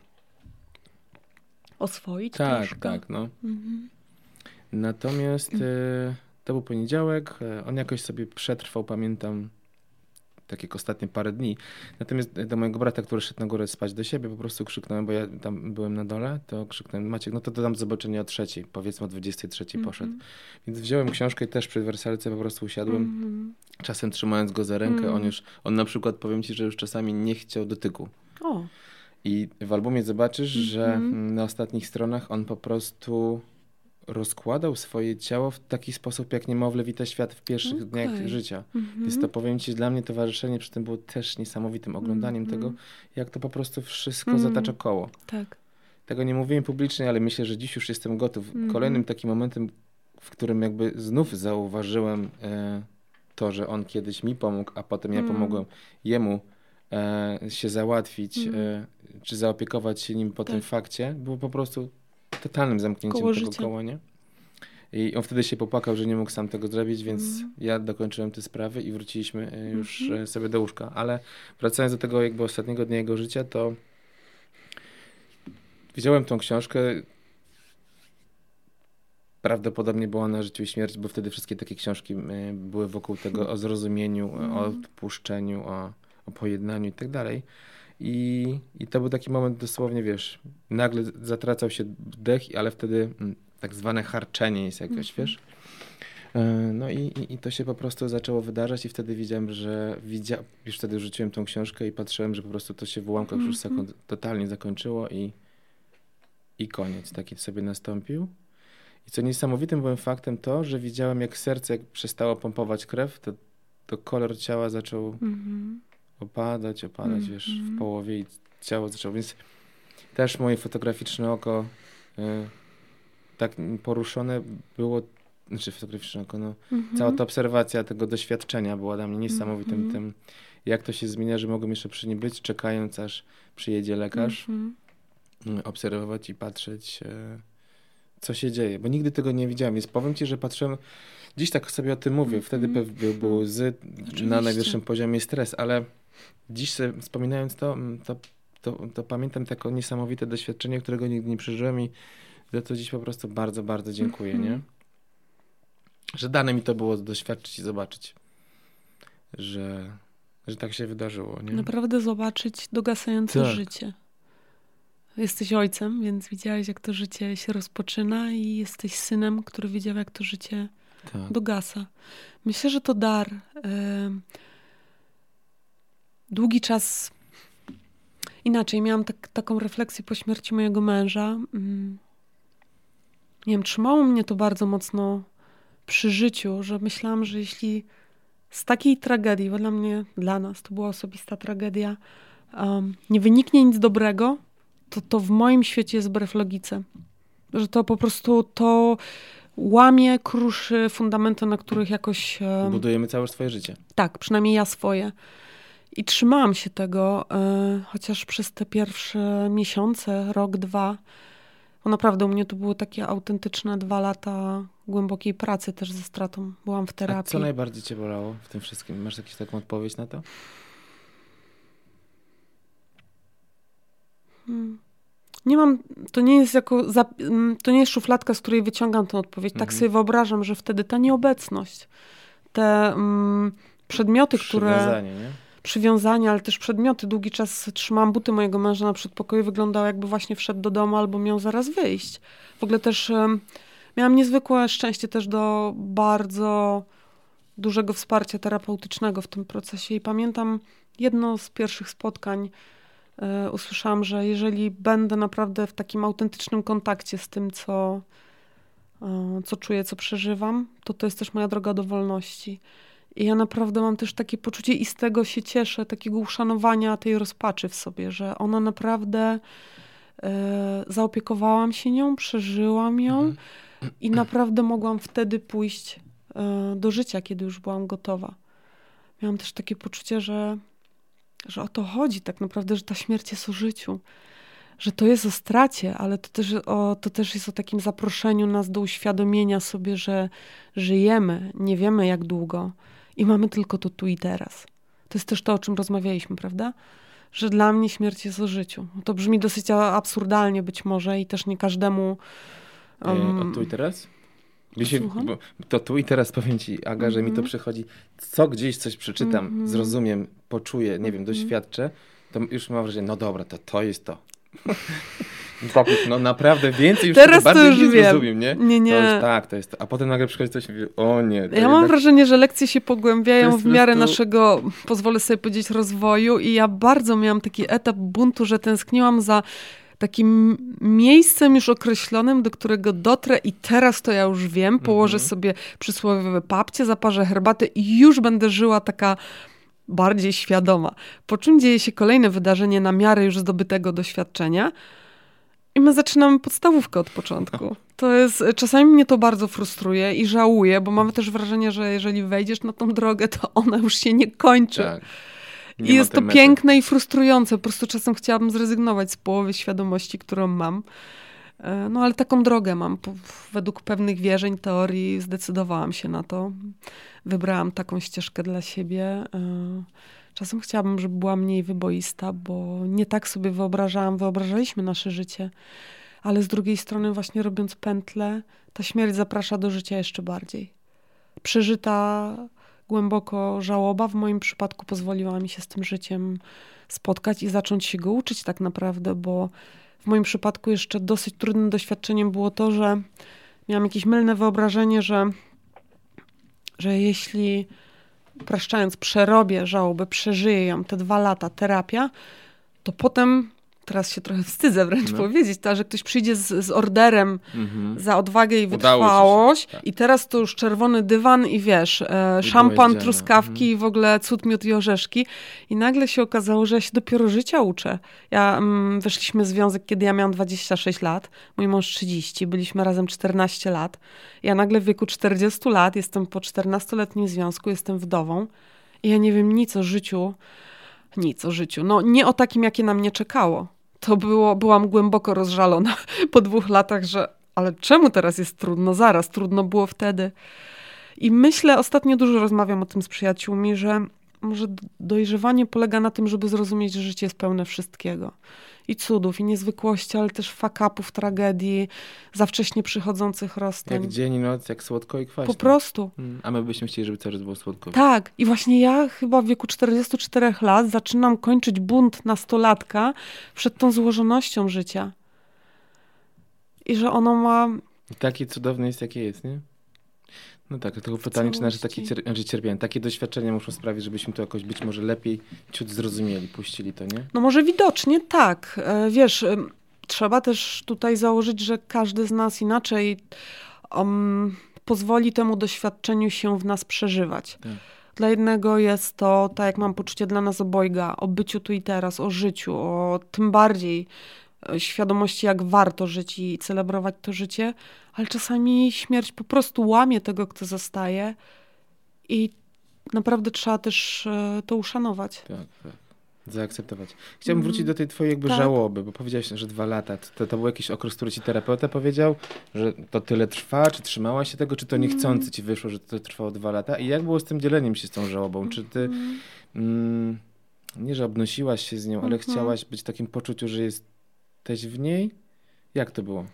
Oswoić Tak, troszkę. tak, no. Mhm. Natomiast e, to był poniedziałek, e, on jakoś sobie przetrwał, pamiętam, tak jak ostatnie parę dni. Natomiast do mojego brata, który szedł na górę spać do siebie, po prostu krzyknąłem, bo ja tam byłem na dole, to krzyknąłem, Maciek, no to dodam do zobaczenia o trzeciej, powiedzmy o 23 poszedł. Więc wziąłem książkę i też przy wersalce po prostu usiadłem, Mhm. czasem trzymając go za rękę, on Mm. już, on na przykład, powiem ci, że już czasami nie chciał dotyku. O, I w albumie zobaczysz, że Mhm. mm, na ostatnich stronach on po prostu rozkładał swoje ciało w taki sposób, jak niemowlę wita świat w pierwszych dniach Okej. życia. Mhm. Więc to powiem ci, dla mnie towarzyszenie przy tym było też niesamowitym oglądaniem Mhm. tego, jak to po prostu wszystko Mhm. zatacza koło. tak. Tego nie mówiłem publicznie, ale myślę, że dziś już jestem gotów. Mhm. Kolejnym takim momentem, w którym jakby znów zauważyłem e, to, że on kiedyś mi pomógł, a potem ja Mhm. pomogłem jemu e, się załatwić, Mhm. e, czy zaopiekować się nim po tym Tak. fakcie, było po prostu totalnym zamknięciem Koło tego życia. koła, nie? I on wtedy się popłakał, że nie mógł sam tego zrobić, więc Mhm. ja dokończyłem te sprawy i wróciliśmy e, już e, sobie do łóżka. Ale wracając do tego jakby ostatniego dnia jego życia, to widziałem tą książkę. Prawdopodobnie była na życiu i śmierć, bo wtedy wszystkie takie książki e, były wokół tego o zrozumieniu, o odpuszczeniu, o, o pojednaniu i tak dalej. I, I to był taki moment dosłownie, wiesz, nagle zatracał się dech, ale wtedy mm, tak zwane harczenie jest jakoś, wiesz. E, No i, i, i to się po prostu zaczęło wydarzać i wtedy widziałem, że widzia... już wtedy rzuciłem tą książkę i patrzyłem, że po prostu to się w ułamkach już sekund totalnie zakończyło i, i koniec taki sobie nastąpił. I co niesamowitym byłem faktem to, że widziałem jak serce jak przestało pompować krew, to, to kolor ciała zaczął Mhm. Opadać, opadać, wiesz, w Mhm. połowie i ciało zaczęło, więc też moje fotograficzne oko y, tak poruszone było, znaczy fotograficzne oko, no, Mhm. cała ta obserwacja tego doświadczenia była dla mnie niesamowitym Mhm. tym, jak to się zmienia, że mogłem jeszcze przy nim być, czekając aż przyjedzie lekarz, Mhm. y, obserwować i patrzeć, y, co się dzieje, bo nigdy tego nie widziałem, więc powiem ci, że patrzyłem, dziś tak sobie o tym mówię, wtedy Mhm. pewnie był łzy, na najwyższym poziomie stres, ale dziś wspominając to, mm, to, to, to pamiętam takie niesamowite doświadczenie, którego nigdy nie przeżyłem i za to dziś po prostu bardzo, bardzo dziękuję, Mhm. nie? Że dane mi to było doświadczyć i zobaczyć, że, że tak się wydarzyło, nie? Naprawdę zobaczyć dogasające Tak. życie. Jesteś ojcem, więc widziałeś, jak to życie się rozpoczyna i jesteś synem, który widział, jak to życie Tak. dogasa. Myślę, że to dar. Długi czas. Inaczej, miałam tak, taką refleksję po śmierci mojego męża. Mm. Nie wiem, trzymało mnie to bardzo mocno przy życiu, że myślałam, że jeśli z takiej tragedii, bo dla mnie, dla nas to była osobista tragedia, em, nie wyniknie nic dobrego, to to w moim świecie jest wbrew logice. Że to po prostu to łamie, kruszy fundamenty, na których jakoś. em, Budujemy całe swoje życie. tak, przynajmniej ja swoje. I trzymałam się tego, e, chociaż przez te pierwsze miesiące, rok, dwa, bo naprawdę u mnie to były takie autentyczne dwa lata głębokiej pracy też ze stratą. Byłam w A terapii. co najbardziej cię bolało w tym wszystkim? Masz jakąś taką odpowiedź na to? Hmm. Nie mam, to nie jest jako, mm, to nie jest szufladka, z której wyciągam tę odpowiedź. Tak Mhm. sobie wyobrażam, że wtedy ta nieobecność, te mm, przedmioty, które... Nie? Przywiązania, ale też przedmioty. Długi czas trzymałam buty mojego męża na przedpokoju. Wyglądało jakby właśnie wszedł do domu albo miał zaraz wyjść. W ogóle też miałam niezwykłe szczęście też do bardzo dużego wsparcia terapeutycznego w tym procesie. I pamiętam jedno z pierwszych spotkań, y, usłyszałam, że jeżeli będę naprawdę w takim autentycznym kontakcie z tym, co, y, co czuję, co przeżywam, to to jest też moja droga do wolności. I ja naprawdę mam też takie poczucie i z tego się cieszę, takiego uszanowania tej rozpaczy w sobie, że ona naprawdę e, zaopiekowałam się nią, przeżyłam ją mhm. i naprawdę mogłam wtedy pójść e, do życia, kiedy już byłam gotowa. Miałam też takie poczucie, że, że o to chodzi tak naprawdę, że ta śmierć jest o życiu. Że to jest o stracie, ale to też, o, to też jest o takim zaproszeniu nas do uświadomienia sobie, że żyjemy, nie wiemy jak długo, i mamy tylko to tu i teraz. To jest też to, o czym rozmawialiśmy, prawda? Że dla mnie śmierć jest o życiu. To brzmi dosyć absurdalnie być może i też nie każdemu. Um... O tu i teraz? Się, to tu i teraz powiem ci, Aga, mm -hmm. że mi to mhm. przychodzi, co gdzieś coś przeczytam, mm -hmm. zrozumiem, poczuję, nie wiem, mhm. doświadczę, to już mam wrażenie, no dobra, to to jest to. Tak, no naprawdę więcej już Teraz tego to już nie wiem. zrozumiem, nie? Nie, nie. To już, tak, to jest. A potem nagle przychodzi coś i mówi, o nie. Ja jednak... mam wrażenie, że lekcje się pogłębiają w miarę prostu... naszego, pozwolę sobie powiedzieć, rozwoju i ja bardzo miałam taki etap buntu, że tęskniłam za takim miejscem już określonym, do którego dotrę i teraz to ja już wiem, położę mhm. sobie przysłowiowe papcie, zaparzę herbatę i już będę żyła taka bardziej świadoma. Po czym dzieje się kolejne wydarzenie na miarę już zdobytego doświadczenia – i my zaczynamy podstawówkę od początku. <laughs> To jest, czasami mnie to bardzo frustruje i żałuję, bo mamy też wrażenie, że jeżeli wejdziesz na tą drogę, to ona już się nie kończy. Tak. Nie I jest to mety. piękne i frustrujące. Po prostu czasem chciałabym zrezygnować z połowy świadomości, którą mam. E, no ale taką drogę mam. Według pewnych wierzeń, teorii zdecydowałam się na to. Wybrałam taką ścieżkę dla siebie. E, Czasem chciałabym, żeby była mniej wyboista, bo nie tak sobie wyobrażałam, wyobrażaliśmy nasze życie. Ale z drugiej strony, właśnie robiąc pętlę, ta śmierć zaprasza do życia jeszcze bardziej. Przeżyta głęboko żałoba w moim przypadku pozwoliła mi się z tym życiem spotkać i zacząć się go uczyć tak naprawdę, bo w moim przypadku jeszcze dosyć trudnym doświadczeniem było to, że miałam jakieś mylne wyobrażenie, że, że jeśli upraszczając, przerobię żałobę, przeżyję ją te dwa lata, terapia, to potem teraz się trochę wstydzę wręcz no. powiedzieć, to, że ktoś przyjdzie z, z orderem mhm. za odwagę i wytrwałość tak. i teraz to już czerwony dywan i wiesz, e, szampan, truskawki mhm. i w ogóle cud, miód i orzeszki i nagle się okazało, że ja się dopiero życia uczę. Ja, mm, weszliśmy w związek, kiedy ja miałam 26 lat, mój mąż 30, byliśmy razem 14 lat. Ja nagle w wieku 40 lat jestem po 14-letnim związku, jestem wdową i ja nie wiem nic o życiu, nic o życiu. No nie o takim, jakie na mnie czekało to było, byłam głęboko rozżalona <laughs> po dwóch latach, że ale czemu teraz jest trudno? Zaraz, trudno było wtedy. I myślę, ostatnio dużo rozmawiam o tym z przyjaciółmi, że może dojrzewanie polega na tym, żeby zrozumieć, że życie jest pełne wszystkiego i cudów, i niezwykłości, ale też fakapów, tragedii, za wcześnie przychodzących rozstań. Jak dzień i noc, jak słodko i kwaśno. Po prostu. Mm, a my byśmy chcieli, żeby cały czas było słodko. Tak. I właśnie ja chyba w wieku 44 lat zaczynam kończyć bunt nastolatka przed tą złożonością życia. I że ono ma... I takie cudowne jest, jakie jest, nie? No tak, tylko pytanie, czy nasze takie cier znaczy cierpienie, takie doświadczenia muszą sprawić, żebyśmy to jakoś być może lepiej ciut zrozumieli, puścili to, nie? No może widocznie tak. E, wiesz, trzeba też tutaj założyć, że każdy z nas inaczej um, pozwoli temu doświadczeniu się w nas przeżywać. Tak. Dla jednego jest to, tak jak mam poczucie dla nas obojga, o byciu tu i teraz, o życiu, o tym bardziej świadomości, jak warto żyć i celebrować to życie, ale czasami śmierć po prostu łamie tego, kto zostaje i naprawdę trzeba też e, to uszanować. Tak, tak. Zaakceptować. Chciałbym wrócić do tej twojej jakby tak. żałoby, bo powiedziałaś, że dwa lata. To, to był jakiś okres, który ci terapeuta powiedział, że to tyle trwa, czy trzymałaś się tego, czy to niechcący ci wyszło, że to trwało dwa lata? I jak było z tym dzieleniem się z tą żałobą? Czy ty, mhm. mm, nie że obnosiłaś się z nią, ale mhm. chciałaś być w takim poczuciu, że jesteś w niej? Jak to było?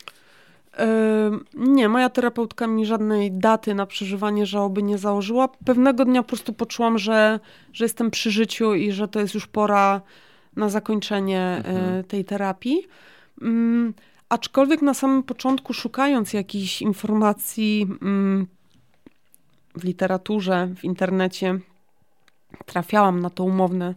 Nie, moja terapeutka mi żadnej daty na przeżywanie żałoby nie założyła. Pewnego dnia po prostu poczułam, że, że jestem przy życiu i że to jest już pora na zakończenie e, mhm. tej terapii. Um, aczkolwiek na samym początku, szukając jakichś informacji, um, w literaturze, w internecie trafiałam na to umowne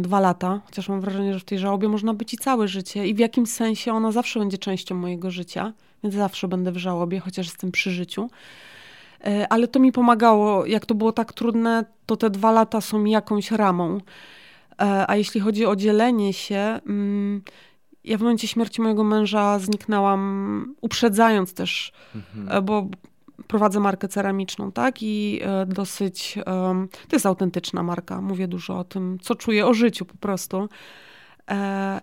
dwa lata, chociaż mam wrażenie, że w tej żałobie można być i całe życie i w jakimś sensie ona zawsze będzie częścią mojego życia, więc zawsze będę w żałobie, chociaż jestem przy życiu. E, ale to mi pomagało, jak to było tak trudne, to te dwa lata są mi jakąś ramą. E, a jeśli chodzi o dzielenie się, mm, ja w momencie śmierci mojego męża zniknęłam, uprzedzając też, mhm. E, bo prowadzę markę ceramiczną, tak? I dosyć, to jest autentyczna marka, mówię dużo o tym, co czuję, o życiu po prostu.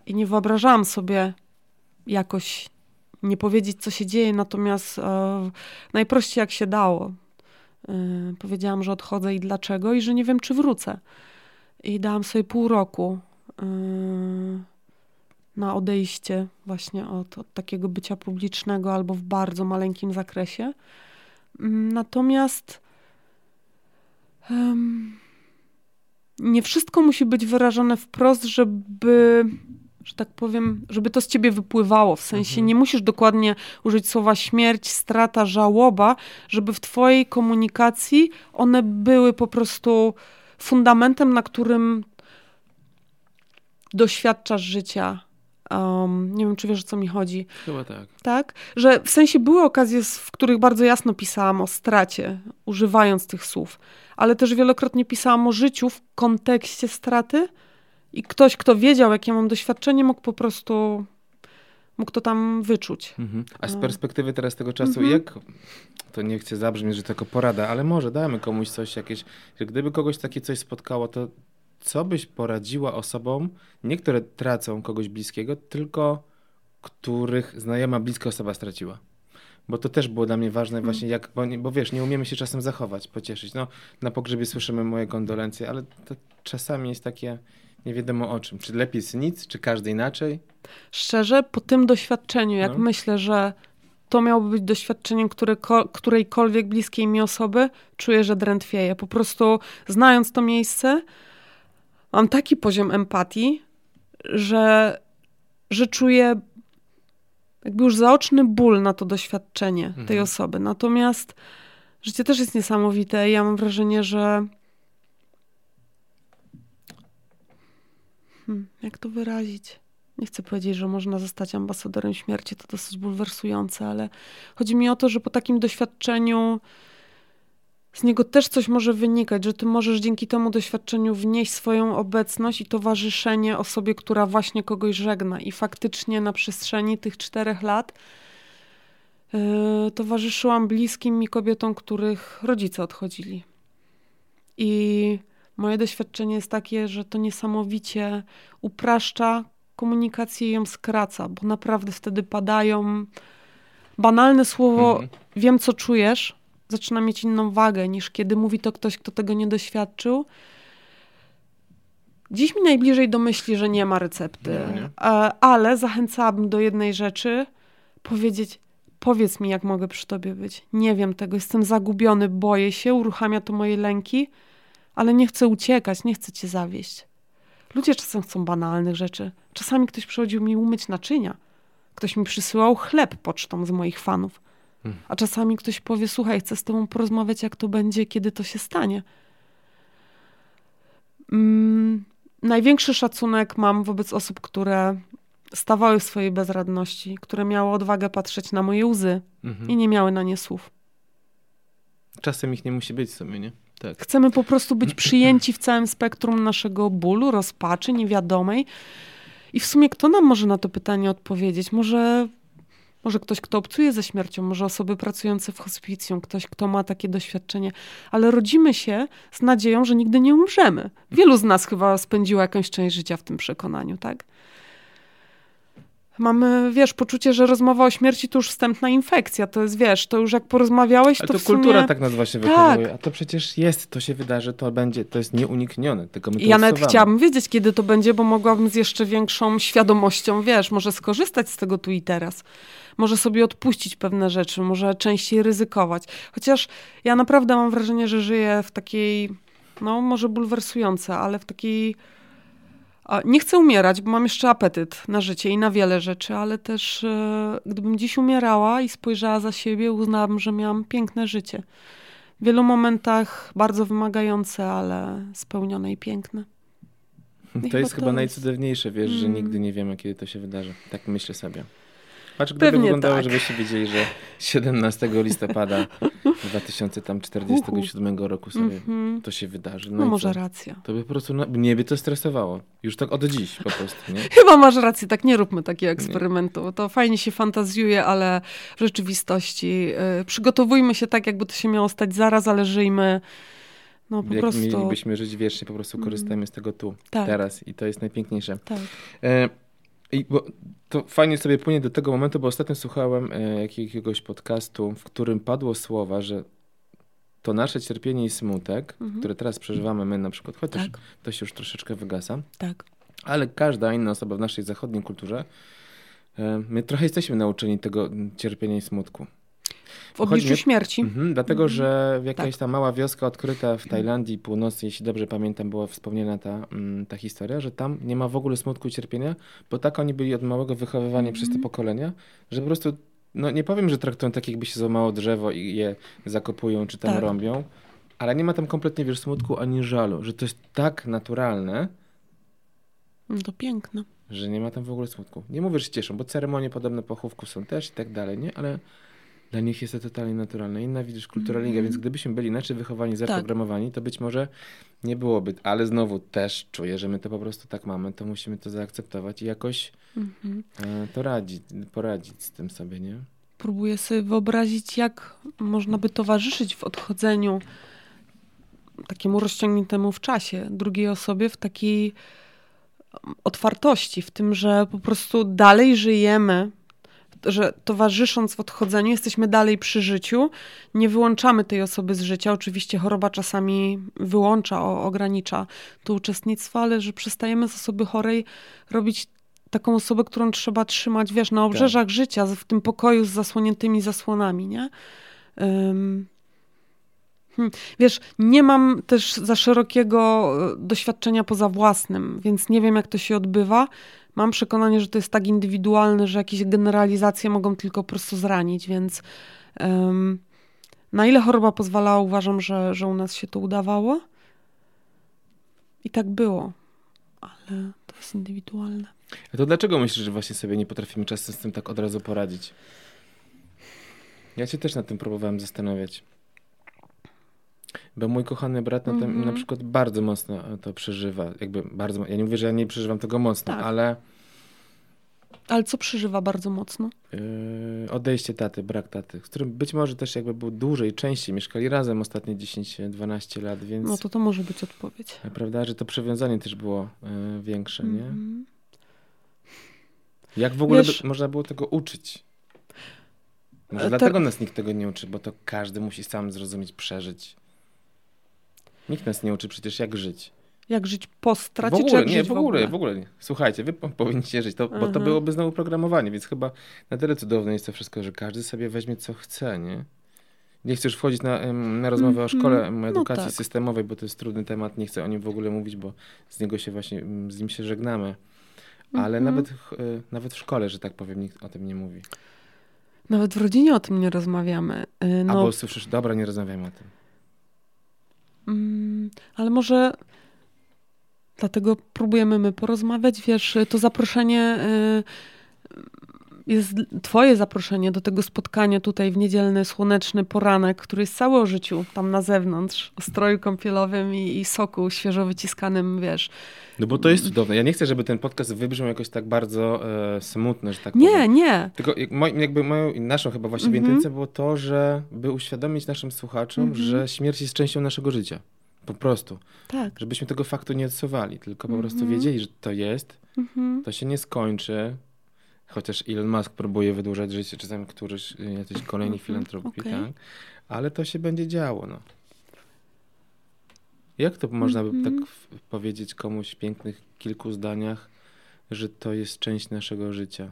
I nie wyobrażałam sobie jakoś nie powiedzieć, co się dzieje, natomiast e, najprościej jak się dało. E, powiedziałam, że odchodzę i dlaczego, i że nie wiem, czy wrócę. I dałam sobie pół roku e, na odejście właśnie od, od, takiego bycia publicznego albo w bardzo maleńkim zakresie. Natomiast nie wszystko musi być wyrażone wprost, żeby że tak powiem, żeby to z ciebie wypływało. W sensie mhm. nie musisz dokładnie użyć słowa śmierć, strata, żałoba, żeby w twojej komunikacji one były po prostu fundamentem, na którym doświadczasz życia. Um, nie wiem, czy wiesz, o co mi chodzi. Chyba tak. Tak? Że w sensie były okazje, w których bardzo jasno pisałam o stracie, używając tych słów, ale też wielokrotnie pisałam o życiu w kontekście straty, i ktoś, kto wiedział, jakie mam doświadczenie, mógł po prostu mógł to tam wyczuć. Mhm. A z no. perspektywy teraz tego czasu, mhm. jak to nie chcę zabrzmieć, że to jako porada, ale może damy komuś coś jakieś, że gdyby kogoś takie coś spotkało, to co byś poradziła osobom, nie które tracą kogoś bliskiego, tylko których znajoma bliska osoba straciła? Bo to też było dla mnie ważne mhm. właśnie, jak, bo, bo wiesz, nie umiemy się czasem zachować, pocieszyć. No, na pogrzebie słyszymy moje kondolencje, ale to czasami jest takie nie wiadomo o czym. Czy lepiej jest nic, czy każdy inaczej? Szczerze, po tym doświadczeniu, jak no. myślę, że to miałoby być doświadczeniem które, którejkolwiek bliskiej mi osoby, czuję, że drętwieję. Po prostu znając to miejsce, mam taki poziom empatii, że, że czuję jakby już zaoczny ból na to doświadczenie mhm. tej osoby. Natomiast życie też jest niesamowite i ja mam wrażenie, że Hmm, jak to wyrazić? Nie chcę powiedzieć, że można zostać ambasadorem śmierci, to dosyć bulwersujące, ale chodzi mi o to, że po takim doświadczeniu z niego też coś może wynikać, że ty możesz dzięki temu doświadczeniu wnieść swoją obecność i towarzyszenie osobie, która właśnie kogoś żegna. I faktycznie na przestrzeni tych czterech lat yy, towarzyszyłam bliskim mi kobietom, których rodzice odchodzili. I Moje doświadczenie jest takie, że to niesamowicie upraszcza komunikację i ją skraca, bo naprawdę wtedy padają banalne słowo mhm. wiem co czujesz, zaczyna mieć inną wagę niż kiedy mówi to ktoś, kto tego nie doświadczył. Dziś mi najbliżej do myśli, że nie ma recepty, nie, nie. ale zachęcałabym do jednej rzeczy, powiedzieć, powiedz mi, jak mogę przy tobie być. Nie wiem tego, jestem zagubiony, boję się, uruchamia to moje lęki ale nie chcę uciekać, nie chcę cię zawieść. Ludzie czasem chcą banalnych rzeczy. Czasami ktoś przychodził mi umyć naczynia. Ktoś mi przysyłał chleb pocztą z moich fanów. A czasami ktoś powie: Słuchaj, chcę z tobą porozmawiać, jak to będzie, kiedy to się stanie. Mm, największy szacunek mam wobec osób, które stawały w swojej bezradności, które miały odwagę patrzeć na moje łzy mhm. i nie miały na nie słów. Czasem ich nie musi być sobie, nie? Tak. Chcemy po prostu być <clears throat> przyjęci w całym spektrum naszego bólu, rozpaczy, niewiadomej. I w sumie kto nam może na to pytanie odpowiedzieć? Może, może ktoś, kto obcuje ze śmiercią, może osoby pracujące w hospicjum, ktoś, kto ma takie doświadczenie, ale rodzimy się z nadzieją, że nigdy nie umrzemy. Wielu z nas chyba spędziło jakąś część życia w tym przekonaniu, tak? Mamy, wiesz, poczucie, że rozmowa o śmierci to już wstępna infekcja. To jest, wiesz, to już jak porozmawiałeś, Ale to, to sumie... kultura tak nas właśnie. Tak. A to przecież jest, to się wydarzy, to będzie, to jest nieuniknione. Tylko my to ja nawet chciałabym wiedzieć, kiedy to będzie, bo mogłabym z jeszcze większą świadomością, wiesz, może skorzystać z tego tu i teraz. Może sobie odpuścić pewne rzeczy, może częściej ryzykować. Chociaż ja naprawdę mam wrażenie, że żyję w takiej, no może bulwersujące, ale w takiej nie chcę umierać, bo mam jeszcze apetyt na życie i na wiele rzeczy, ale też e, gdybym dziś umierała i spojrzała za siebie, uznałabym, że miałam piękne życie. w wielu momentach bardzo wymagające, ale spełnione i piękne. I <laughs> To jest chyba to najcudowniejsze, wiesz, że Mm. nigdy nie wiemy, kiedy to się wydarzy. Tak myślę sobie. Patrz, gdyby Pewnie wyglądało, tak. żebyście wiedzieli, że 17 listopada 2047 roku sobie Mhm. to się wydarzy. No, No, może co? racja. To by po prostu no, mnie by to stresowało. Już tak od dziś po prostu, nie? <laughs> Chyba masz rację, tak nie róbmy takiego eksperymentu. To fajnie się fantazjuje, ale w rzeczywistości y, przygotowujmy się tak, jakby to się miało stać zaraz, ale żyjmy no po Jak prostu. mielibyśmy żyć wiecznie, po prostu korzystajmy z tego tu, Tak. teraz i to jest najpiękniejsze. Tak. E, I bo to fajnie sobie płynie do tego momentu, bo ostatnio słuchałem e, jakiegoś podcastu, w którym padło słowa, że to nasze cierpienie i smutek, które teraz przeżywamy my na przykład, chociaż Mhm. Tak. to się już troszeczkę wygasa, Tak. ale każda inna osoba w naszej zachodniej kulturze, e, my trochę jesteśmy nauczeni tego cierpienia i smutku. W obliczu Chodzi mi- śmierci. Mhm, dlatego, że w jakaś Tak. tam mała wioska odkryta w Tajlandii Północnej, jeśli dobrze pamiętam, była wspomniana ta, mm, ta historia, że tam nie ma w ogóle smutku i cierpienia, bo tak oni byli od małego wychowywani przez te pokolenia, że po prostu, no nie powiem, że traktują tak, jakby się złamało drzewo i je zakopują czy tam Tak. rąbią, ale nie ma tam kompletnie, wiesz, smutku ani żalu, że to jest tak naturalne, No to piękne. że nie ma tam w ogóle smutku. Nie mówię, że się cieszą, bo ceremonie podobne pochówku są też i tak dalej, nie? Ale dla nich jest to totalnie naturalne. Inna widzisz kultura Mhm. religii, więc gdybyśmy byli inaczej wychowani, Tak. zaprogramowani, to być może nie byłoby. Ale znowu też czuję, że my to po prostu tak mamy, to musimy to zaakceptować i jakoś Mhm. e, to radzić, poradzić z tym sobie, nie? Próbuję sobie wyobrazić, jak można by towarzyszyć w odchodzeniu takiemu rozciągniętemu w czasie drugiej osobie w takiej um, otwartości, w tym, że po prostu dalej żyjemy, że towarzysząc w odchodzeniu jesteśmy dalej przy życiu, nie wyłączamy tej osoby z życia. Oczywiście choroba czasami wyłącza, o, ogranicza to uczestnictwo, ale że przestajemy z osoby chorej robić taką osobę, którą trzeba trzymać, wiesz, na obrzeżach życia, w tym pokoju z zasłoniętymi zasłonami, nie? Hmm. Wiesz, nie mam też za szerokiego e, doświadczenia poza własnym, więc nie wiem, jak to się odbywa. Mam przekonanie, że to jest tak indywidualne, że jakieś generalizacje mogą tylko po prostu zranić, więc ym, na ile choroba pozwalała, uważam, że, że u nas się to udawało. I tak było, ale to jest indywidualne. A to dlaczego myślisz, że właśnie sobie nie potrafimy czasem z tym tak od razu poradzić? Ja się też nad tym próbowałem zastanawiać. Bo mój kochany brat na, tym, Mhm. na przykład bardzo mocno to przeżywa. Jakby bardzo, ja nie mówię, że ja nie przeżywam tego mocno, Tak. ale Ale co przeżywa bardzo mocno? yy, odejście taty, brak taty, z którym być może też jakby był dłużej, częściej, mieszkali razem ostatnie 10-12 lat, więc No to to może być odpowiedź. prawda, że to przywiązanie też było yy, większe, nie? Mhm. Jak w ogóle Wiesz- do, można było tego uczyć? Może E, dlatego to- nas nikt tego nie uczy, bo to każdy musi sam zrozumieć, przeżyć. Nikt nas nie uczy przecież jak żyć. Jak żyć po stracie, w czy ogóle, jak nie, żyć w ogóle, w ogóle nie. Słuchajcie, wy po- powinniście żyć, to, bo to Mhm. byłoby znowu programowanie, więc chyba na tyle cudowne jest to wszystko, że każdy sobie weźmie co chce, nie? Nie chcę już wchodzić na, na rozmowę o Mhm. szkole No edukacji tak. systemowej, bo to jest trudny temat, nie chcę o nim w ogóle mówić, bo z niego się właśnie, mm, z nim się żegnamy. Ale Mhm. nawet, ch- y, nawet w szkole, że tak powiem, nikt o tym nie mówi. Nawet w rodzinie o tym nie rozmawiamy. Y, No, Albo słyszysz, dobra, nie rozmawiamy o tym. Mm, ale może dlatego próbujemy my porozmawiać. Wiesz, to zaproszenie y, jest twoje zaproszenie do tego spotkania tutaj w niedzielny, słoneczny poranek, który jest cały o życiu tam na zewnątrz, o stroju kąpielowym i, i soku świeżo wyciskanym, wiesz. No bo to jest cudowne. Ja nie chcę, żeby ten podcast wybrzmiał jakoś tak bardzo e, smutny, że tak Nie, powiem. nie. Tylko jakby moją i naszą chyba właściwie Mhm. intencją było to, że by uświadomić naszym słuchaczom, Mhm. że śmierć jest częścią naszego życia. Po prostu. Tak. Żebyśmy tego faktu nie odsuwali, tylko po prostu Mhm. wiedzieli, że to jest, Mhm. to się nie skończy. Chociaż Elon Musk próbuje wydłużać życie, czy tam któryś, y, jacyś kolejni Mhm, filantropi, okej. tak? Ale to się będzie działo, no. Jak to można by Mhm. tak w- powiedzieć komuś w pięknych kilku zdaniach, że to jest część naszego życia?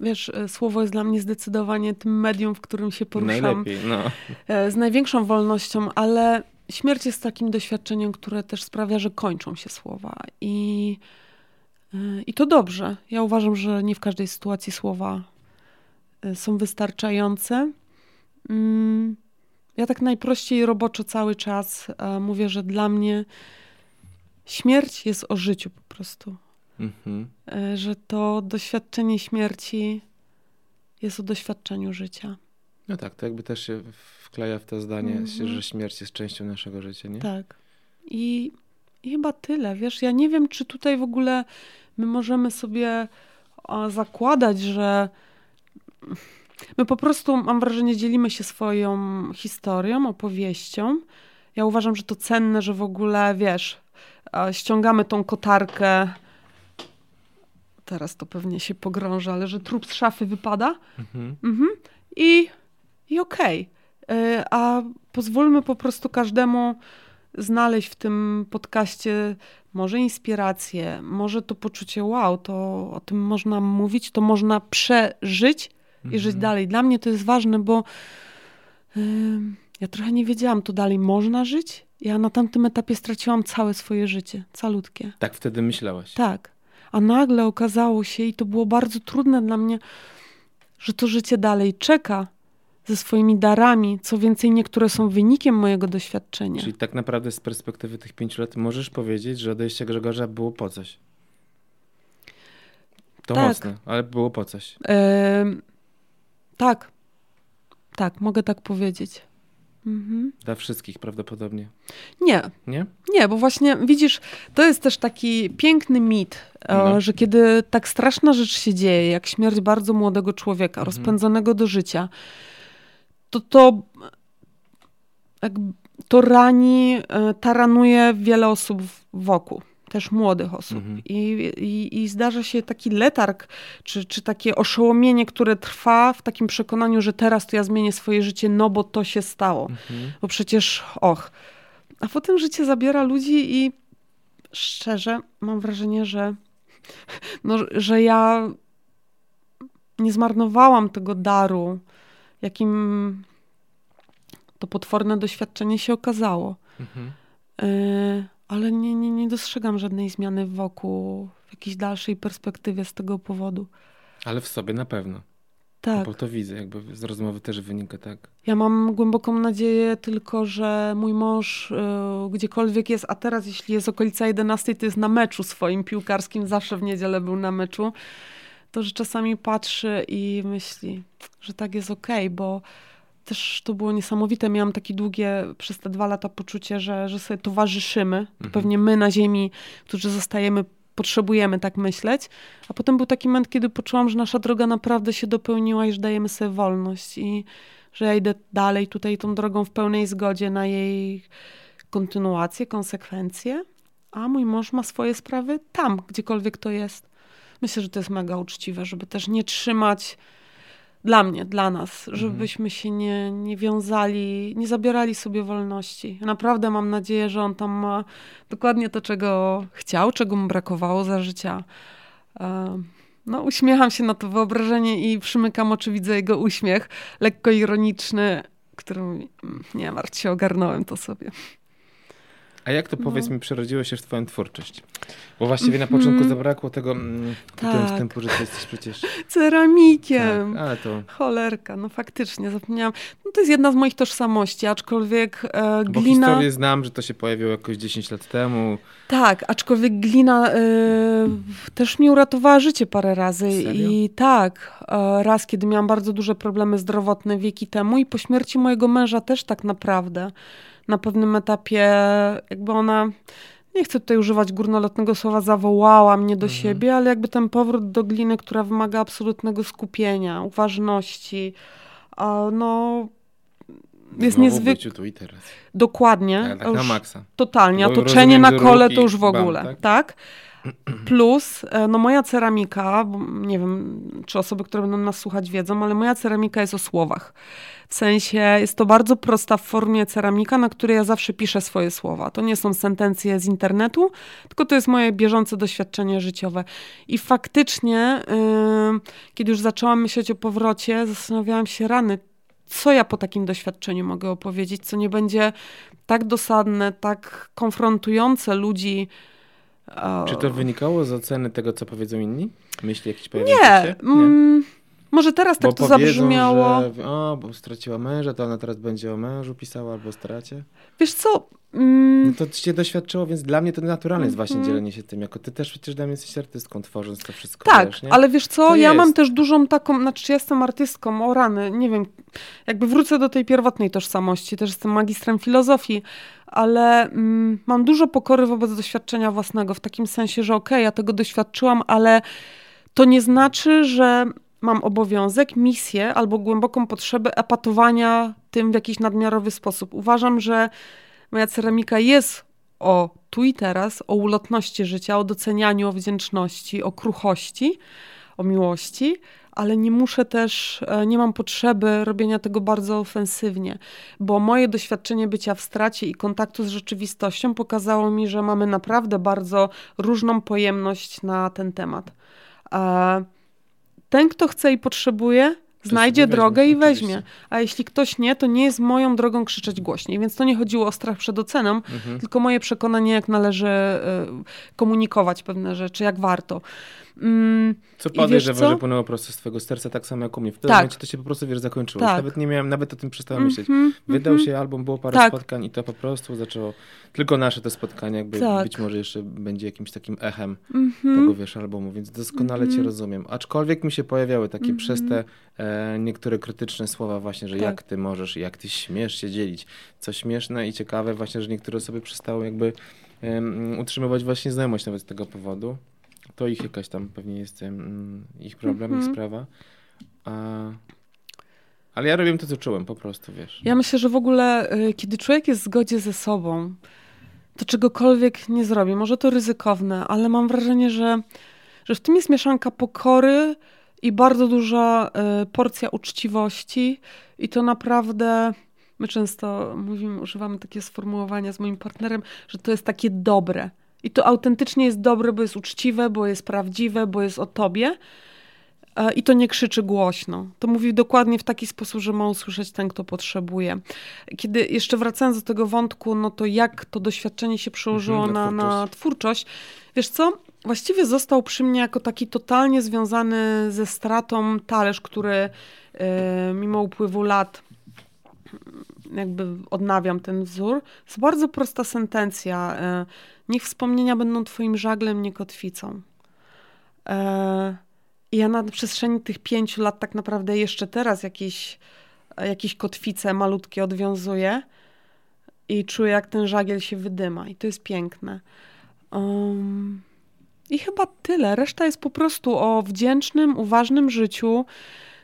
Wiesz, e, słowo jest dla mnie zdecydowanie tym medium, w którym się poruszam. Najlepiej, no. E, z największą wolnością, ale śmierć jest takim doświadczeniem, które też sprawia, że kończą się słowa. I, i to dobrze. Ja uważam, że nie w każdej sytuacji słowa y, są wystarczające. Mm, ja tak najprościej roboczo cały czas mówię, że dla mnie śmierć jest o życiu po prostu. Mhm. E, że to doświadczenie śmierci jest o doświadczeniu życia. No tak, to jakby też się wkleja w to zdanie, mhm. że śmierć jest częścią naszego życia, nie? Tak. I, I, chyba tyle. Wiesz, ja nie wiem, czy tutaj w ogóle my możemy sobie zakładać, że my po prostu, mam wrażenie, dzielimy się swoją historią, opowieścią. Ja uważam, że to cenne, że w ogóle, wiesz, ściągamy tą kotarkę. Teraz to pewnie się pogrąża, ale że trup z szafy wypada. Mhm. Mhm. I, i okej. Okay. A pozwólmy po prostu każdemu znaleźć w tym podcaście może inspirację, może to poczucie wow, to o tym można mówić, to można przeżyć i żyć mhm. dalej. Dla mnie to jest ważne, bo yy, ja trochę nie wiedziałam, to dalej można żyć? Ja na tamtym etapie straciłam całe swoje życie, calutkie. Tak wtedy myślałaś? Tak. A nagle okazało się, i to było bardzo trudne dla mnie, że to życie dalej czeka ze swoimi darami. Co więcej, niektóre są wynikiem mojego doświadczenia. Czyli tak naprawdę z perspektywy tych pięciu lat możesz powiedzieć, że odejście Grzegorza było po coś. To tak. mocne, ale było po coś. Tak. Tak, mogę tak powiedzieć. Mhm. Dla wszystkich prawdopodobnie. Nie. Nie? Nie, bo właśnie widzisz, to jest też taki piękny mit, no. że kiedy tak straszna rzecz się dzieje, jak śmierć bardzo młodego człowieka, mhm. rozpędzonego do życia, to to, to rani, e, taranuje wiele osób wokół też młodych osób. Mhm. I, i, I, zdarza się taki letarg, czy, czy takie oszołomienie, które trwa w takim przekonaniu, że teraz to ja zmienię swoje życie, no bo to się stało. Mhm. Bo przecież, och. A potem życie zabiera ludzi i szczerze mam wrażenie, że, no, że ja nie zmarnowałam tego daru, jakim to potworne doświadczenie się okazało. Mhm. Y ale nie, nie, nie dostrzegam żadnej zmiany wokół w jakiejś dalszej perspektywie z tego powodu. Ale w sobie na pewno. Tak. Bo to widzę, jakby z rozmowy też wynika tak. Ja mam głęboką nadzieję tylko, że mój mąż yy, gdziekolwiek jest, a teraz jeśli jest okolica 11, to jest na meczu swoim piłkarskim, zawsze w niedzielę był na meczu, to że czasami patrzy i myśli, że tak jest okej, okay, bo też to było niesamowite. Miałam takie długie przez te dwa lata poczucie, że, że sobie towarzyszymy. Mhm. Pewnie my na ziemi, którzy zostajemy, potrzebujemy tak myśleć. A potem był taki moment, kiedy poczułam, że nasza droga naprawdę się dopełniła i że dajemy sobie wolność i że ja idę dalej tutaj tą drogą w pełnej zgodzie na jej kontynuację, konsekwencje, a mój mąż ma swoje sprawy tam, gdziekolwiek to jest. Myślę, że to jest mega uczciwe, żeby też nie trzymać dla mnie, dla nas, mhm. żebyśmy się nie, nie wiązali, nie zabierali sobie wolności. naprawdę mam nadzieję, że on tam ma dokładnie to, czego chciał, czego mu brakowało za życia. No, uśmiecham się na to wyobrażenie i przymykam oczy, widzę jego uśmiech, lekko ironiczny, którym, nie martw się, ogarnąłem to sobie. A jak to, powiedz no. mi, przerodziło się w twoją twórczość? Bo właściwie na początku mm. zabrakło tego mm, tak. wstępu, że ty jesteś przecież... <laughs> Ceramikiem. Tak, ale to... Cholerka, no faktycznie, zapomniałam. No to jest jedna z moich tożsamości, aczkolwiek e, glina... Bo historię znam, że to się pojawiło jakoś 10 lat temu. Tak, aczkolwiek glina e, też mi uratowała życie parę razy. Serio? I tak, e, raz, kiedy miałam bardzo duże problemy zdrowotne wieki temu i po śmierci mojego męża też tak naprawdę na pewnym etapie jakby ona nie chcę tutaj używać górnolotnego słowa, zawołała mnie do mhm. siebie, ale jakby ten powrót do gliny, która wymaga absolutnego skupienia, uważności, no jest niezwykle. tu i teraz. Dokładnie. Tak, tak na maksa. Totalnie. Otoczenie na kole to już w ogóle, bam, tak? tak? <clears throat> Plus, e, no moja ceramika, nie wiem, czy osoby, które będą nas słuchać wiedzą, ale moja ceramika jest o słowach. W sensie jest to bardzo prosta w formie ceramika, na której ja zawsze piszę swoje słowa. To nie są sentencje z internetu, tylko to jest moje bieżące doświadczenie życiowe. I faktycznie, yy, kiedy już zaczęłam myśleć o powrocie, zastanawiałam się rany, co ja po takim doświadczeniu mogę opowiedzieć, co nie będzie tak dosadne, tak konfrontujące ludzi. Czy to wynikało z oceny tego, co powiedzą inni? Myśli jakieś pojawiają nie, się? Nie. Mm, Może teraz tak bo to powiedzą, zabrzmiało. Że, o, bo straciła męża, to ona teraz będzie o mężu pisała albo o stracie. Wiesz co? Mm, No to cię doświadczyło, więc dla mnie to naturalne jest właśnie Mhm. dzielenie się tym. Jako ty też przecież dla mnie jesteś artystką, tworząc to wszystko. tak, wiesz, ale wiesz co? To ja mam jest. też dużą taką, znaczy ja jestem artystką, o rany, nie wiem, jakby wrócę do tej pierwotnej tożsamości, też jestem magistrem filozofii, ale mm, mam dużo pokory wobec doświadczenia własnego, w takim sensie, że okej, ja tego doświadczyłam, ale to nie znaczy, że mam obowiązek, misję albo głęboką potrzebę epatowania tym w jakiś nadmiarowy sposób. Uważam, że moja ceramika jest o tu i teraz, o ulotności życia, o docenianiu, o wdzięczności, o kruchości, o miłości, ale nie muszę też, e, nie mam potrzeby robienia tego bardzo ofensywnie, bo moje doświadczenie bycia w stracie i kontaktu z rzeczywistością pokazało mi, że mamy naprawdę bardzo różną pojemność na ten temat. Ten, kto chce i potrzebuje, znajdzie drogę i oczywiście. weźmie. A jeśli ktoś nie, to nie jest moją drogą krzyczeć głośniej. Więc to nie chodziło o strach przed oceną, Mhm. tylko moje przekonanie, jak należy e, komunikować pewne rzeczy, jak warto. Mm, Co podejrzewam, że płynęło prosto z twojego serca, tak samo jak u mnie. W tym Tak. momencie to się po prostu, wiesz, zakończyło. Tak. Nawet nie miałem, nawet o tym przestałem myśleć. mhm, Wydał mhm. się album, było parę Tak. spotkań i to po prostu zaczęło, tylko nasze te spotkania, jakby Tak. być może jeszcze będzie jakimś takim echem Mhm. tego, wiesz, albumu, więc doskonale cię rozumiem. Aczkolwiek mi się pojawiały takie przez te e, niektóre krytyczne słowa właśnie, że. Tak. jak ty możesz, jak ty śmiesz się dzielić. Co śmieszne i ciekawe właśnie, że niektóre osoby przestały jakby em, utrzymywać właśnie znajomość nawet z tego powodu. To ich jakaś tam pewnie jest em, ich problem, ich Mhm. sprawa. A, ale ja robiłem to, co czułem po prostu, wiesz. Ja myślę, że w ogóle, y, kiedy człowiek jest w zgodzie ze sobą, to czegokolwiek nie zrobi. Może to ryzykowne, ale mam wrażenie, że, że w tym jest mieszanka pokory i bardzo duża y, porcja uczciwości. I to naprawdę, my często mówimy, używamy takie sformułowania z moim partnerem, że to jest takie dobre. I to autentycznie jest dobre, bo jest uczciwe, bo jest prawdziwe, bo jest o tobie. E, I to nie krzyczy głośno. To mówi dokładnie w taki sposób, że ma usłyszeć ten, kto potrzebuje. Kiedy jeszcze wracając do tego wątku, no to jak to doświadczenie się przełożyło Mhm, na na, na twórczość. Wiesz co? Właściwie został przy mnie jako taki totalnie związany ze stratą talerz, który e, mimo upływu lat jakby odnawiam ten wzór. Jest bardzo prosta sentencja. E, niech wspomnienia będą twoim żaglem, nie kotwicą. E, i ja na przestrzeni tych pięciu lat tak naprawdę jeszcze teraz jakieś, jakieś kotwice malutkie odwiązuję i czuję, jak ten żagiel się wydyma. I to jest piękne. Um, I chyba tyle. Reszta jest po prostu o wdzięcznym, uważnym życiu.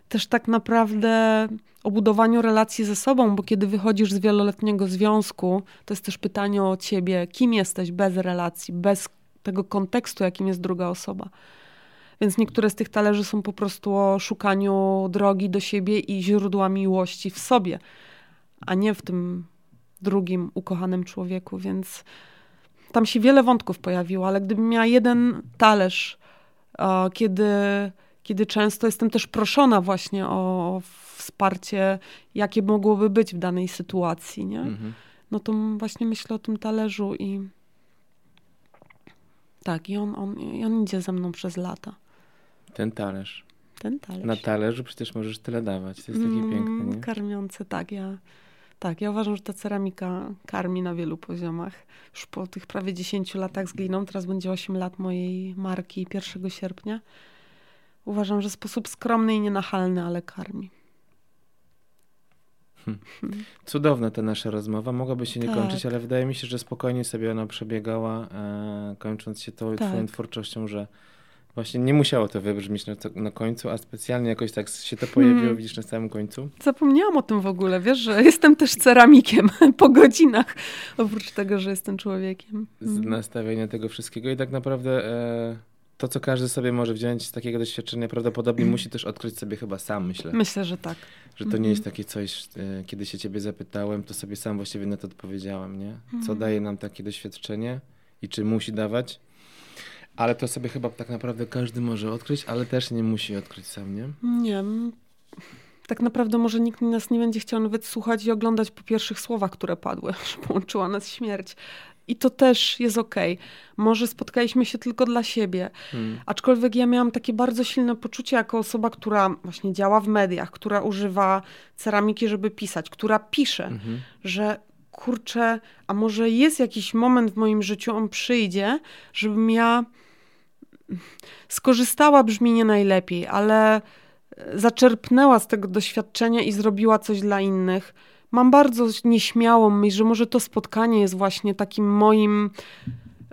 Też tak naprawdę o budowaniu relacji ze sobą, bo kiedy wychodzisz z wieloletniego związku, to jest też pytanie o ciebie, kim jesteś bez relacji, bez tego kontekstu, jakim jest druga osoba. Więc niektóre z tych talerzy są po prostu o szukaniu drogi do siebie i źródła miłości w sobie, a nie w tym drugim ukochanym człowieku. Więc tam się wiele wątków pojawiło, ale gdybym miała jeden talerz, e, kiedy, kiedy często jestem też proszona właśnie o wsparcie, jakie mogłoby być w danej sytuacji, nie? Mhm. no to właśnie myślę o tym talerzu i tak, i on, on, i on idzie ze mną przez lata. Ten talerz. Ten talerz. Na talerzu przecież możesz tyle dawać. To jest takie Mm, piękne, nie? Karmiące, tak. Ja, tak, ja uważam, że ta ceramika karmi na wielu poziomach. Już po tych prawie 10 latach z gliną, teraz będzie 8 lat mojej marki 1 sierpnia. Uważam, że w sposób skromny i nienachalny, ale karmi. Cudowna ta nasza rozmowa. Mogłaby się nie Tak. kończyć, ale wydaje mi się, że spokojnie sobie ona przebiegała, e, kończąc się tą Tak. twoją twórczością, że właśnie nie musiało to wybrzmieć na, to, na końcu, a specjalnie jakoś tak się to pojawiło, Hmm. widzisz, na samym końcu. Zapomniałam o tym w ogóle, wiesz, że <laughs> jestem też ceramikiem <laughs> po godzinach, oprócz tego, że jestem człowiekiem. z Mm. nastawienia tego wszystkiego i tak naprawdę e, to, co każdy sobie może wziąć z takiego doświadczenia, prawdopodobnie musi też odkryć sobie chyba sam, myślę. Myślę, że tak. Że to nie jest takie coś, e, kiedy się ciebie zapytałem, to sobie sam właściwie na to odpowiedziałem, nie? Co daje nam takie doświadczenie i czy musi dawać. Ale to sobie chyba tak naprawdę każdy może odkryć, ale też nie musi odkryć sam, nie? Nie. Tak naprawdę może nikt nas nie będzie chciał nawet słuchać i oglądać po pierwszych słowach, które padły, <laughs> że połączyła nas śmierć. I to też jest okej. Może spotkaliśmy się tylko dla siebie. Hmm. Aczkolwiek ja miałam takie bardzo silne poczucie jako osoba, która właśnie działa w mediach, która używa ceramiki, żeby pisać, która pisze, Mhm. że kurczę, a może jest jakiś moment w moim życiu, on przyjdzie, żebym ja skorzystała, brzmi nie najlepiej, ale zaczerpnęła z tego doświadczenia i zrobiła coś dla innych. Mam bardzo nieśmiałą myśl, że może to spotkanie jest właśnie takim moim